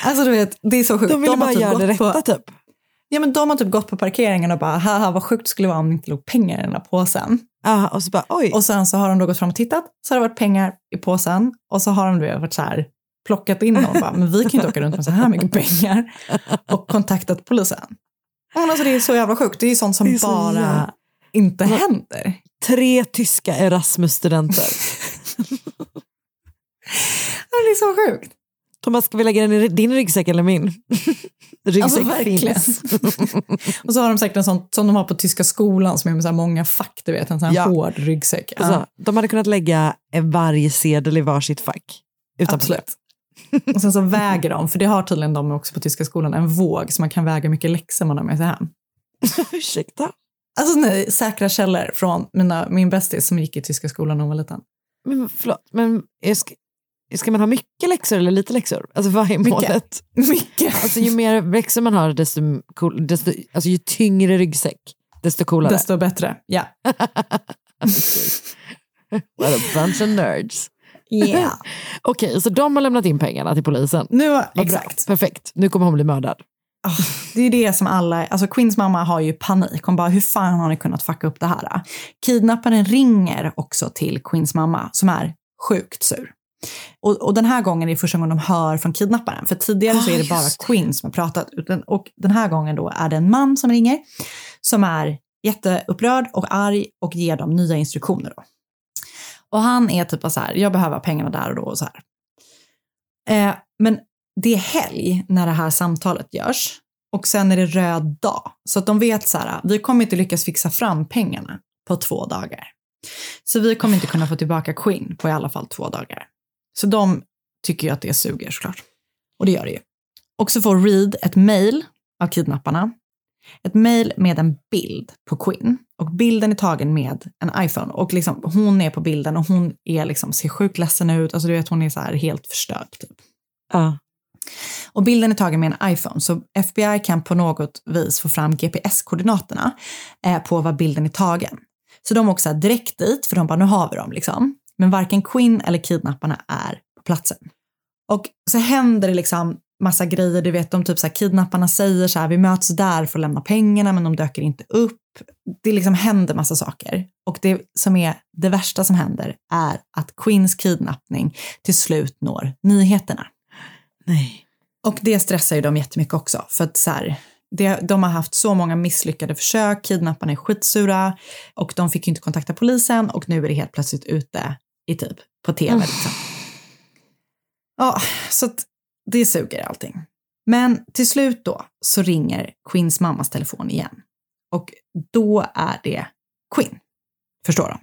Alltså du vet, det är så sjukt. De ville har bara göra gått det rätta på, typ. Ja men de har typ gått på parkeringen och bara, haha vad sjukt skulle det vara om det inte låg pengar i den här påsen. Ja, och så bara oj. Och sen så har de då gått fram och tittat, så har det varit pengar i påsen och så har de då varit så här, plockat in dem och bara, men vi kan ju inte åka runt med så här mycket pengar och kontaktat polisen. Men alltså det är så jävla sjukt, det är sånt som är så bara jävla- inte händer. Tre tyska Erasmus-studenter. Det är så sjukt. Thomas, ska vi lägga den i din ryggsäck eller min? ryggsäck Alltså verkligen. finns. och så har de säkert en sån som de har på tyska skolan som är med så här många fack, du vet, en sån här Ja. hård ryggsäck. Ja, Alltså, de hade kunnat lägga varje sedel i varsitt fack. Utan absolut. Och sen så väger de, för det har tydligen de också på tyska skolan, en våg så man kan väga mycket läxor man har med sig hem. Ursäkta? Alltså nej, säkra källor från mina, min bästis som gick i tyska skolan när hon var liten. Men förlåt, men jag ska, ska man ha mycket läxor eller lite läxor? Alltså vad är målet? Mycket. Alltså ju mer läxor man har, desto, cool, desto alltså, ju tyngre ryggsäck, desto coolare. Desto bättre. Ja. What a bunch of nerds. Yeah. Okej, så de har lämnat in pengarna till polisen. Nu, exakt. Perfekt, nu kommer hon bli mördad. Ah, det är det som alla, alltså Queens mamma har ju panik. Hon bara, hur fan har ni kunnat fucka upp det här? Kidnapparen ringer också till Queens mamma som är sjukt sur. Och, och den här gången är det första gången de hör från kidnapparen. För tidigare så Ah, är det bara. Queen som har pratat. Och den här gången då är det en man som ringer som är jätteupprörd och arg och ger dem nya instruktioner. Då. Och han är typ så här, jag behöver pengarna där och då och så här. Eh, men det är helg när det här samtalet görs och sen är det röd dag. Så att de vet så här, vi kommer inte lyckas fixa fram pengarna på två dagar. Så vi kommer inte kunna få tillbaka Queen på i alla fall två dagar. Så de tycker ju att det suger såklart. Och det gör det ju. Och så får Reed ett mail av kidnapparna. Ett mail med en bild på Queen. Och bilden är tagen med en iPhone. Och liksom, hon är på bilden och hon är liksom, ser sjukt ledsen ut. Alltså du vet, hon är så här helt förstörd. Typ. Ja. Och bilden är tagen med en iPhone, så FBI kan på något vis få fram GPS-koordinaterna eh, på var bilden är tagen. Så de åker direkt dit, för de bara, nu har vi dem liksom. Men varken Quinn eller kidnapparna är på platsen. Och så händer det liksom massa grejer, du vet, de typ så här, kidnapparna säger så här, vi möts där för att lämna pengarna, men de döker inte upp. Det liksom händer massa saker. Och det som är det värsta som händer är att Quinns kidnappning till slut når nyheterna. Nej. Och det stressar ju dem jättemycket också. För att så här, det, de har haft så många misslyckade försök, kidnapparna är skitsura och de fick ju inte kontakta polisen och nu är det helt plötsligt ute i typ på tv. Liksom. Ja, så att det suger allting. Men till slut då så ringer Quins mammas telefon igen. Och då är det Quinn. Förstår de?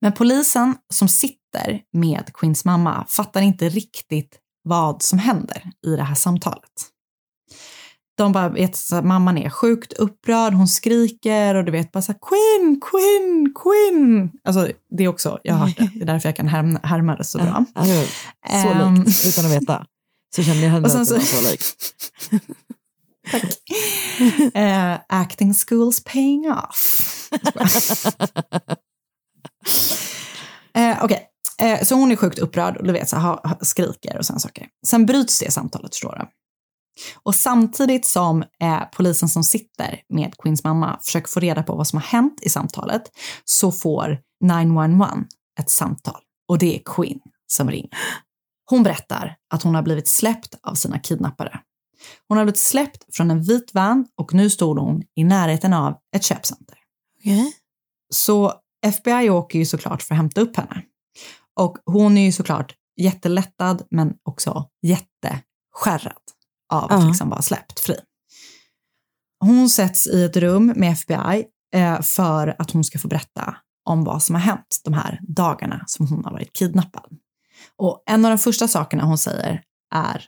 Men polisen som sitter med Quins mamma fattar inte riktigt vad som händer i det här samtalet. De bara vet att mamman är sjukt upprörd, hon skriker och du vet bara så här, Quinn, Quinn, Quinn. Alltså det är också, jag har hört det, det är därför jag kan härma, härma det så bra. Ja, så Ehm. likt, utan att veta. Så kände jag henne att så- så likt. Eh, acting school's paying off. Eh, Okej, eh, så hon är sjukt upprörd och du vet, så här, skriker och sådana saker. Sen bryts det samtalet, förstår du. Och samtidigt som eh, polisen som sitter med Queens mamma försöker få reda på vad som har hänt i samtalet så får 911 ett samtal och det är Queen som ringer. Hon berättar att hon har blivit släppt av sina kidnappare. Hon har blivit släppt från en vit van och nu stod hon i närheten av ett köpcenter. Så FBI åker ju såklart för att hämta upp henne. Och hon är ju såklart jättelättad men också jätteskärrad av att Ja. liksom vara släppt fri. Hon sätts i ett rum med FBI eh, för att hon ska få berätta om vad som har hänt de här dagarna som hon har varit kidnappad. Och en av de första sakerna hon säger är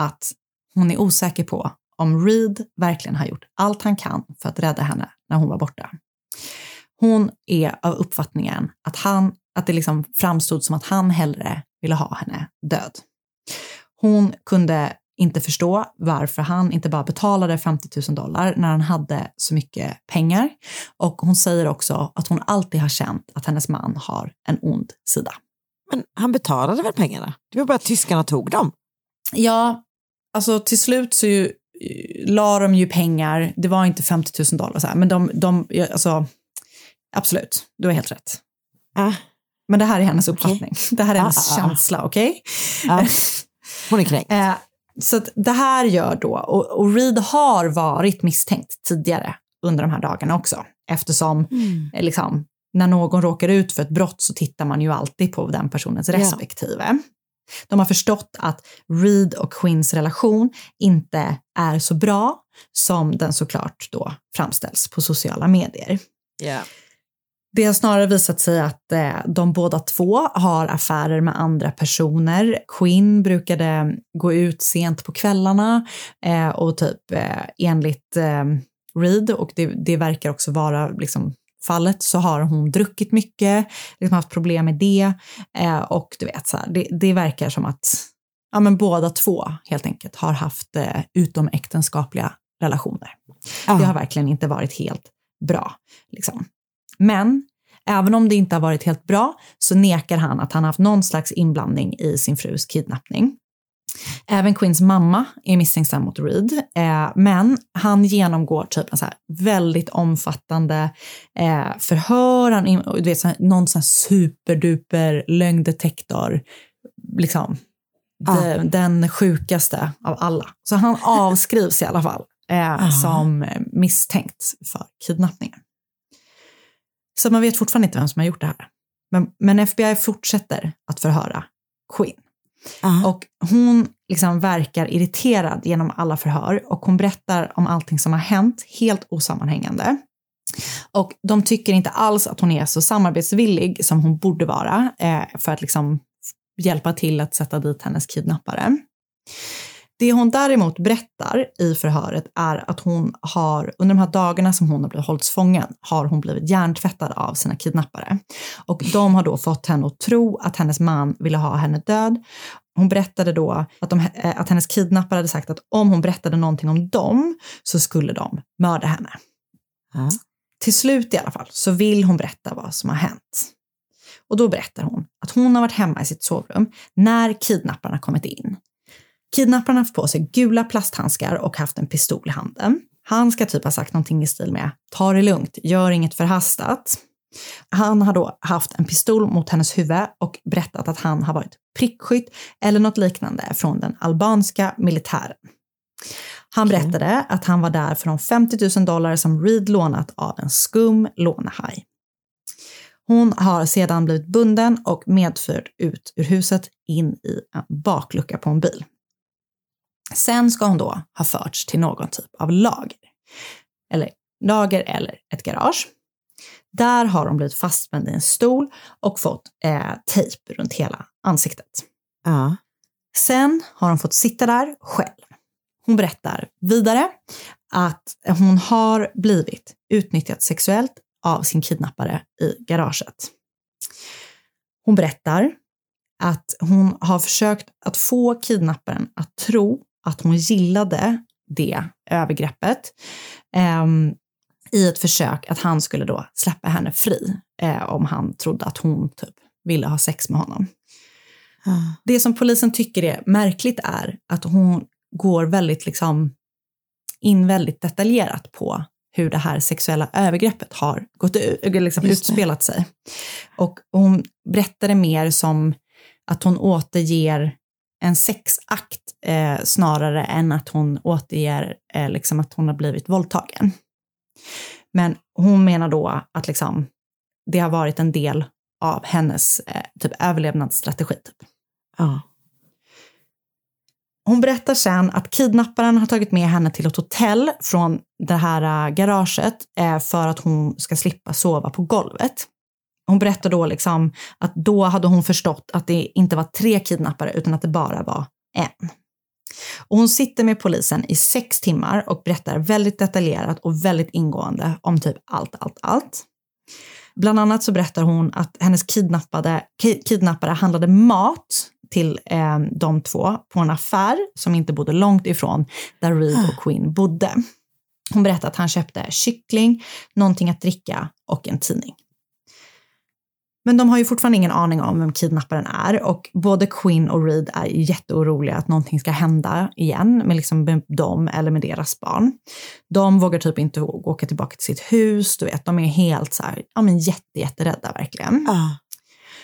att hon är osäker på om Reed verkligen har gjort allt han kan för att rädda henne när hon var borta. Hon är av uppfattningen att, han, att det liksom framstod som att han hellre ville ha henne död. Hon kunde inte förstå varför han inte bara betalade 50 000 dollar när han hade så mycket pengar. Och hon säger också att hon alltid har känt att hennes man har en ond sida. Men han betalade väl pengarna? Det var bara att tyskarna tog dem. Ja, alltså till slut så ju, la de ju pengar, det var inte 50 000 dollar så här, men de, de alltså absolut, du har helt rätt. Ah. Men det här är hennes uppfattning. Det här är Ah, hennes ah, ah. känsla, okej? Ja. Hon är kränkt. Så det här gör då, och, och Reed har varit misstänkt tidigare under de här dagarna också, eftersom eh, liksom, när någon råkar ut för ett brott så tittar man ju alltid på den personens Ja. respektive. De har förstått att Reed och Quinns relation inte är så bra som den såklart då framställs på sociala medier. Ja. Det har snarare visat sig att eh, de båda två har affärer med andra personer. Quinn brukade gå ut sent på kvällarna eh, och typ eh, enligt eh, Reed, och det, det verkar också vara liksom, fallet, så har hon druckit mycket, liksom haft problem med det eh, och du vet, så här, det, det verkar som att ja, men båda två helt enkelt har haft eh, utomäktenskapliga relationer. Ja. Det har verkligen inte varit helt bra. Liksom. Men även om det inte har varit helt bra så nekar han att han haft någon slags inblandning i sin frus kidnappning. Även Quinns mamma är misstänksam mot Reed, eh, men han genomgår typ en så här väldigt omfattande eh, förhör, han, du vet, så någon sån här superduper lögndetektor, liksom de, den sjukaste av alla. Så han avskrivs i alla fall eh, som eh, misstänkt för kidnappningen. Så man vet fortfarande inte vem som har gjort det här. Men, men FBI fortsätter att förhöra Quinn. Och hon liksom verkar irriterad genom alla förhör och hon berättar om allting som har hänt helt osammanhängande. Och de tycker inte alls att hon är så samarbetsvillig som hon borde vara eh, för att liksom hjälpa till att sätta dit hennes kidnappare. Det hon däremot berättar i förhöret är att hon har, under de här dagarna som hon har blivit hållits fången, har hon blivit hjärntvättad av sina kidnappare. Och de har då fått henne att tro att hennes man ville ha henne död. Hon berättade då att, de, eh, att hennes kidnappare hade sagt att om hon berättade någonting om dem så skulle de mörda henne. Till slut i alla fall så vill hon berätta vad som har hänt. Och då berättar hon att hon har varit hemma i sitt sovrum när kidnapparna kommit in. Kidnapparna har haft på sig gula plasthandskar och haft en pistol i handen. Han ska typ ha sagt någonting i stil med ta det lugnt, gör inget förhastat. Han har då haft en pistol mot hennes huvud och berättat att han har varit prickskytt eller något liknande från den albanska militären. Han berättade att han var där för de 50 000 dollar som Reed lånat av en skum lånehaj. Hon har sedan blivit bunden och medförd ut ur huset in i en baklucka på en bil. Sen ska hon då ha förts till någon typ av lager. Eller lager eller ett garage. Där har hon blivit fastspänd i en stol och fått eh, tejp runt hela ansiktet. Ja. Sen har hon fått sitta där själv. Hon berättar vidare att hon har blivit utnyttjad sexuellt av sin kidnappare i garaget. Hon berättar att hon har försökt att få kidnapparen att tro att hon gillade det övergreppet ehm, i ett försök att han skulle då släppa henne fri eh, om han trodde att hon typ ville ha sex med honom. Det som polisen tycker är märkligt är att hon går väldigt liksom in väldigt detaljerat på hur det här sexuella övergreppet har gått ut, liksom Just det. utspelat sig. Och hon berättar det mer som att hon återger en sexakt eh, snarare än att hon återger eh, liksom att hon har blivit våldtagen. Men hon menar då att liksom, det har varit en del av hennes eh, typ överlevnadsstrategi. Typ. Ja. Hon berättar sen att kidnapparen har tagit med henne till ett hotell från det här äh, garaget eh, för att hon ska slippa sova på golvet. Hon berättar då liksom att då hade hon förstått att det inte var tre kidnappare utan att det bara var en. Och hon sitter med polisen i sex timmar och berättar väldigt detaljerat och väldigt ingående om typ allt, allt, allt. Bland annat så berättar hon att hennes kidnappade, kidnappare handlade mat till eh, de två på en affär som inte bodde långt ifrån där Reed och Quinn bodde. Hon berättar att han köpte kyckling, någonting att dricka och en tidning. Men de har ju fortfarande ingen aning om vem kidnapparen är och både Quinn och Reed är jätteoroliga att någonting ska hända igen med, liksom med dem eller med deras barn. De vågar typ inte åka tillbaka till sitt hus, du vet, de är helt så här, ja men jätte, jätterädda verkligen.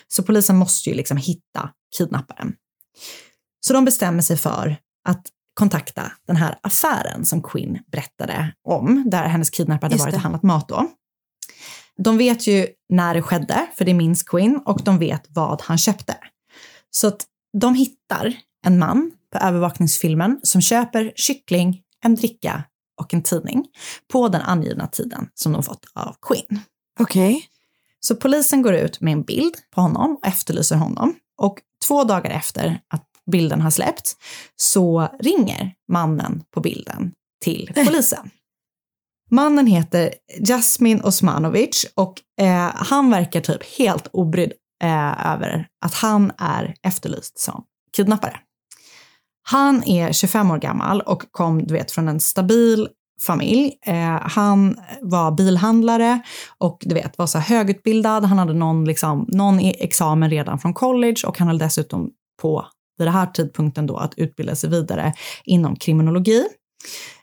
Så polisen måste ju liksom hitta kidnapparen. Så de bestämmer sig för att kontakta den här affären som Quinn berättade om, där hennes kidnappare hade varit och handlat mat då. De vet ju när det skedde, för det minns Quinn, och de vet vad han köpte. Så att de hittar en man på övervakningsfilmen som köper kyckling, en dricka och en tidning på den angivna tiden som de fått av Quinn. Okej. Så polisen går ut med en bild på honom och efterlyser honom. Och två dagar efter att bilden har släppts så ringer mannen på bilden till polisen. Mannen heter Jasmin Osmanovic och eh, han verkar typ helt obrydd eh, över att han är efterlyst som kidnappare. Han är 25 år gammal och kom du vet, från en stabil familj. Eh, han var bilhandlare och du vet, var så här högutbildad. Han hade någon, liksom, någon e- examen redan från college och han höll dessutom på vid den här tidpunkten då att utbilda sig vidare inom kriminologi.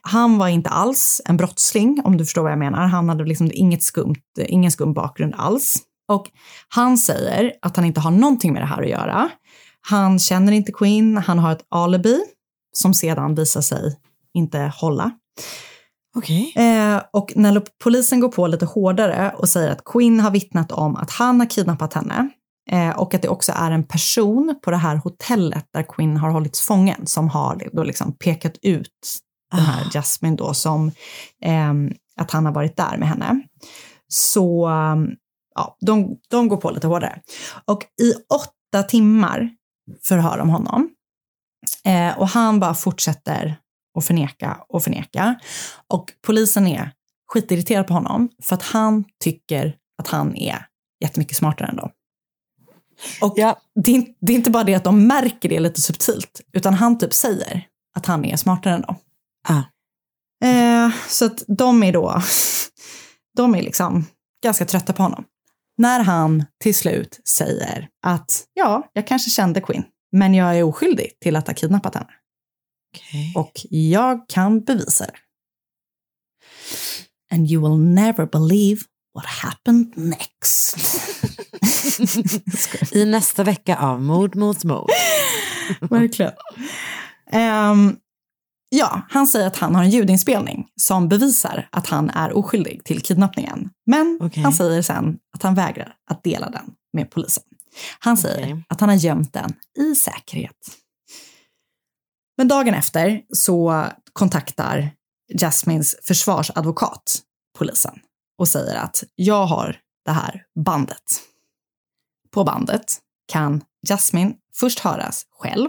Han var inte alls en brottsling, om du förstår vad jag menar. Han hade liksom inget skumt, ingen skum bakgrund alls. Och han säger att han inte har någonting med det här att göra. Han känner inte Queen, han har ett alibi som sedan visar sig inte hålla. Okej. Eh, och när polisen går på lite hårdare och säger att Quinn har vittnat om att han har kidnappat henne eh, och att det också är en person på det här hotellet där Quinn har hållits fången som har då liksom pekat ut den här Jasmine då som ehm, att han har varit där med henne. Så ehm, ja, de, de går på lite hårdare. Och i åtta timmar förhör de honom. Eh, och han bara fortsätter att förneka och förneka. Och polisen är skitirriterad på honom för att han tycker att han är jättemycket smartare än dem. Och det, är, in- det är inte bara det att de märker det lite subtilt, utan han typ säger att han är smartare än dem. Eh, så att de är då, de är liksom ganska trötta på honom. När han till slut säger att ja, jag kanske kände Quinn, men jag är oskyldig till att ha kidnappat henne. Och jag kan bevisa det. And you will never believe what happened next. I nästa vecka av Mord mot mord. Verkligen. Ehm, ja, han säger att han har en ljudinspelning som bevisar att han är oskyldig till kidnappningen. Men Okej. han säger sen att han vägrar att dela den med polisen. Han säger att han har gömt den i säkerhet. Men dagen efter så kontaktar Jasmines försvarsadvokat polisen och säger att jag har det här bandet. På bandet kan Jasmine först höras själv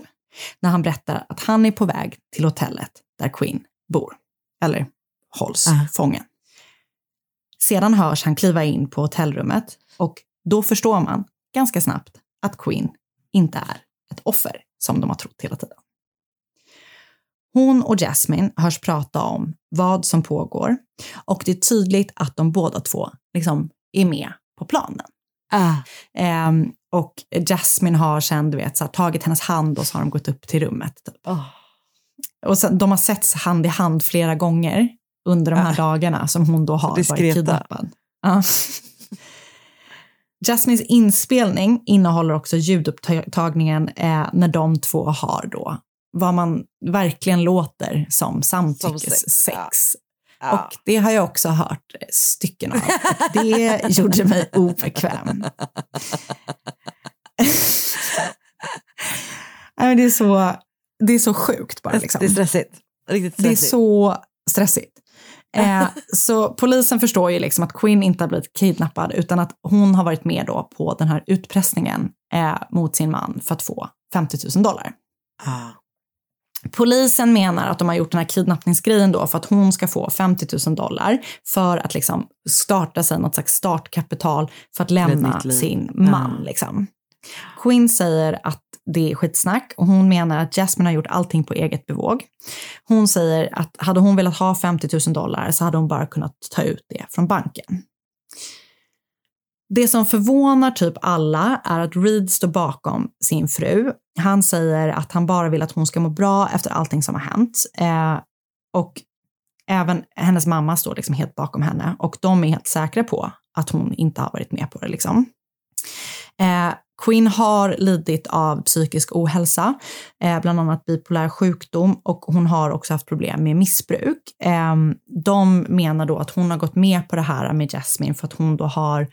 när han berättar att han är på väg till hotellet där Queen bor, eller hålls fången. Sedan hörs han kliva in på hotellrummet och då förstår man ganska snabbt att Queen inte är ett offer som de har trott hela tiden. Hon och Jasmine hörs prata om vad som pågår och det är tydligt att de båda två liksom är med på planen. Ah. Ehm, och Jasmine har sen, du vet, så här, tagit hennes hand och så har de gått upp till rummet. Typ. Oh. Och sen, de har setts hand i hand flera gånger under de här dagarna som hon då har varit kidnappad. Ja. Jasmines inspelning innehåller också ljudupptagningen eh, när de två har då vad man verkligen låter som samtyckessex. Ja. Och det har jag också hört stycken av. Det gjorde mig obekväm. Det, är så, det är så sjukt bara. Liksom. Det är stressigt. Riktigt Det är stressigt. så stressigt. Eh, så polisen förstår ju liksom att Quinn inte har blivit kidnappad utan att hon har varit med då på den här utpressningen eh, mot sin man för att få 50 000 dollar. Ah. Polisen menar att de har gjort den här kidnappningsgrejen då för att hon ska få 50 000 dollar för att liksom starta sig något slags startkapital för att lämna sin man. Ja. Liksom. Quinn säger att det är skitsnack och hon menar att Jasmine har gjort allting på eget bevåg. Hon säger att hade hon velat ha 50 000 dollar så hade hon bara kunnat ta ut det från banken. Det som förvånar typ alla är att Reed står bakom sin fru. Han säger att han bara vill att hon ska må bra efter allting som har hänt. Eh, och även hennes mamma står liksom helt bakom henne och de är helt säkra på att hon inte har varit med på det. Liksom. Eh, Quinn har lidit av psykisk ohälsa, eh, bland annat bipolär sjukdom och hon har också haft problem med missbruk. Eh, de menar då att hon har gått med på det här med Jasmine för att hon då har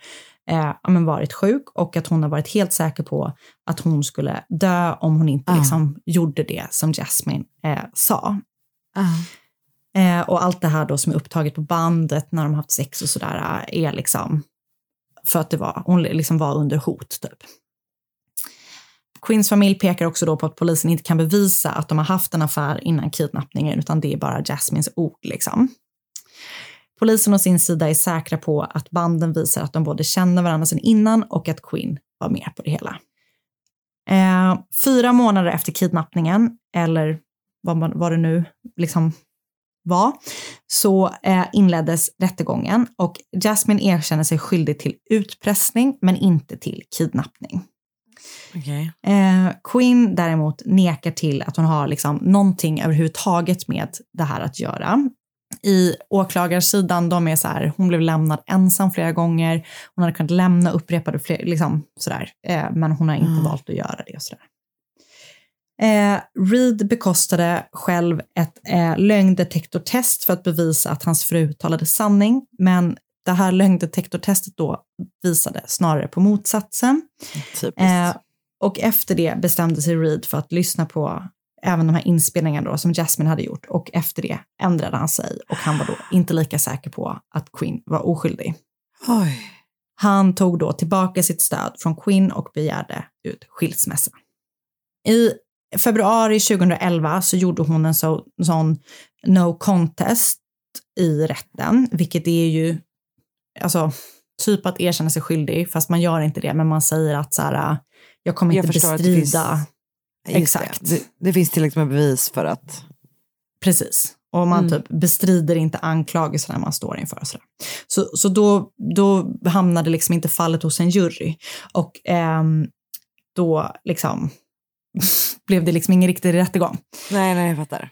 eh, men varit sjuk och att hon har varit helt säker på att hon skulle dö om hon inte Ah. liksom gjorde det som Jasmine eh, sa. Ah. Eh, och allt det här då som är upptaget på bandet när de har haft sex och sådär eh, är liksom för att det var, hon liksom var under hot typ. Quinns familj pekar också då på att polisen inte kan bevisa att de har haft en affär innan kidnappningen utan det är bara Jasmines ord liksom. Polisen å sin sida är säkra på att banden visar att de både känner varandra sedan innan och att Quinn var med på det hela. Eh, fyra månader efter kidnappningen, eller vad, man, vad det nu liksom var, så eh, inleddes rättegången och Jasmine erkänner sig skyldig till utpressning men inte till kidnappning. Okej. Eh, Quinn däremot nekar till att hon har liksom någonting överhuvudtaget med det här att göra. I åklagarsidan, de är så här, hon blev lämnad ensam flera gånger, hon hade kunnat lämna upprepade fler, liksom sådär, eh, men hon har inte Mm. valt att göra det och sådär. Eh, Reed bekostade själv ett eh, lögndetektortest för att bevisa att hans fru talade sanning, men det här lögndetektortestet då visade snarare på motsatsen. Typiskt. Eh, och efter det bestämde sig Reed för att lyssna på även de här inspelningarna då, som Jasmine hade gjort och efter det ändrade han sig och han var då inte lika säker på att Quinn var oskyldig. Oj. Han tog då tillbaka sitt stöd från Quinn och begärde ut skilsmässa. I februari 2011 så gjorde hon en så, sån no contest i rätten, vilket är ju alltså typ att erkänna sig skyldig, fast man gör inte det, men man säger att så här, jag kommer Jag inte bestrida. Exakt. Det. Det, det finns tillräckligt med bevis för att... Precis. Och man Mm. typ bestrider inte anklagelserna man står inför. Så, så då, då hamnade liksom inte fallet hos en jury. Och ehm, då liksom blev det liksom ingen riktig rättegång. Nej, nej, jag fattar.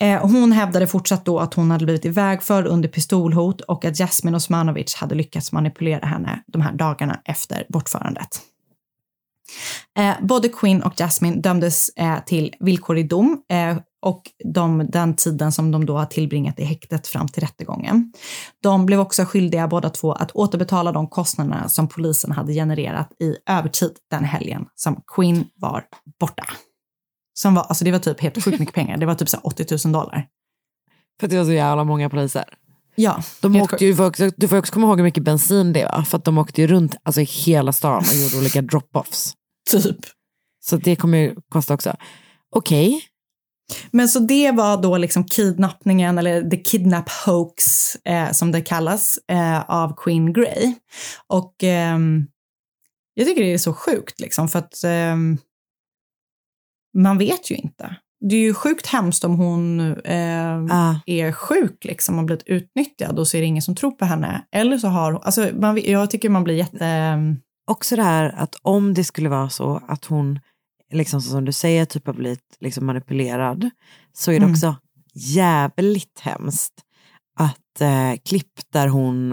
Eh, hon hävdade fortsatt då att hon hade blivit ivägförd under pistolhot och att Jasmine Osmanovic hade lyckats manipulera henne de här dagarna efter bortförandet. Eh, både Quinn och Jasmine dömdes eh, till villkorlig dom eh, och de, den tiden som de då har tillbringat i häktet fram till rättegången. De blev också skyldiga båda två att återbetala de kostnaderna som polisen hade genererat i övertid den helgen som Quinn var borta. Som var, alltså det var typ helt sjukt mycket pengar. Det var typ så 80 000 dollar. För att det var så jävla många poliser. Ja, De åkte ju, du får också- komma ihåg hur mycket bensin det var. För att de åkte ju runt alltså, i hela stan och gjorde olika drop-offs. Typ. Så det kommer ju kosta också. Okej. Men så det var då liksom kidnappningen, eller the kidnap hoax eh, som det kallas, eh, av Queen Grey. Och ehm, jag tycker det är så sjukt liksom, för att ehm, man vet ju inte. Det är ju sjukt hemskt om hon ehm, Ah. är sjuk liksom och blivit utnyttjad och så är det ingen som tror på henne. Eller så har hon, alltså man, jag tycker man blir jätte... också det här att om det skulle vara så att hon, liksom som du säger, typ har blivit liksom manipulerad, så är det Mm. också jävligt hemskt att eh, klipp där hon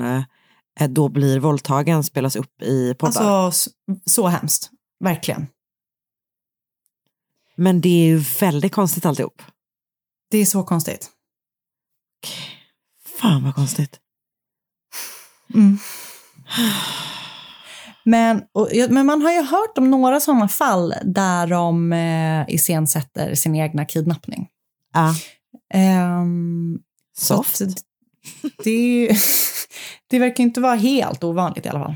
eh, då blir våldtagen spelas upp i poddar. Alltså så hemskt, verkligen. Men det är ju väldigt konstigt alltihop. Det är så konstigt. Fan vad konstigt. Mm. Men, och, men man har ju hört om några sådana fall där de eh, iscensätter sin egna kidnappning. Ja. Så Soft. det, det verkar inte vara helt ovanligt i alla fall.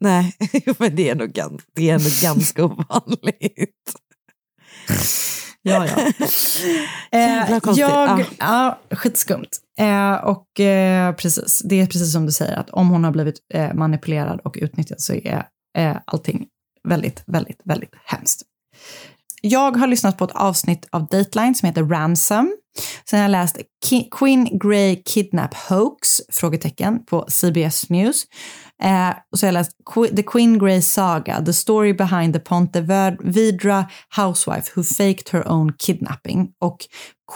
Nej, men det är nog, det är nog ganska ovanligt. Ja, ja. Eh, jag, Ja. ja. skitskumt. Eh, och eh, precis, det är precis som du säger, att om hon har blivit eh, manipulerad och utnyttjad så är eh, allting väldigt, väldigt, väldigt hemskt. Jag har lyssnat på ett avsnitt av Dateline som heter Ransom. Sen har jag läst Ki- Queen Grey Kidnap Hoax? Frågetecken på CBS News. Eh, och så har jag läst Qu- The Queen Grey Saga, The Story Behind the Pontevedra Housewife Who Faked Her Own Kidnapping. Och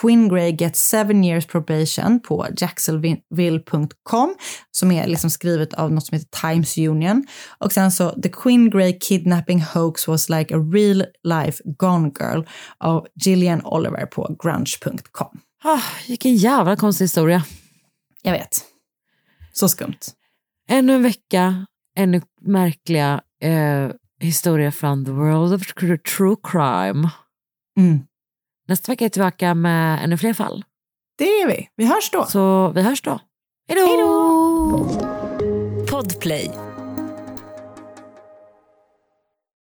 Queen Grey Gets Seven Years Probation på jacksonville.com som är liksom skrivet av något som heter Times Union. Och sen så The Queen Grey Kidnapping Hoax was like a real life gone girl av Gillian Oliver på grunge.com. Ah, vilken jävla konstig historia. Jag vet. Så skumt. Ännu en vecka, ännu märkliga eh, historier från the world of tr- true crime. Mm. Nästa vecka är jag tillbaka med ännu fler fall. Det är vi. Vi hörs då. Så vi hörs då. Hej då! Podplay.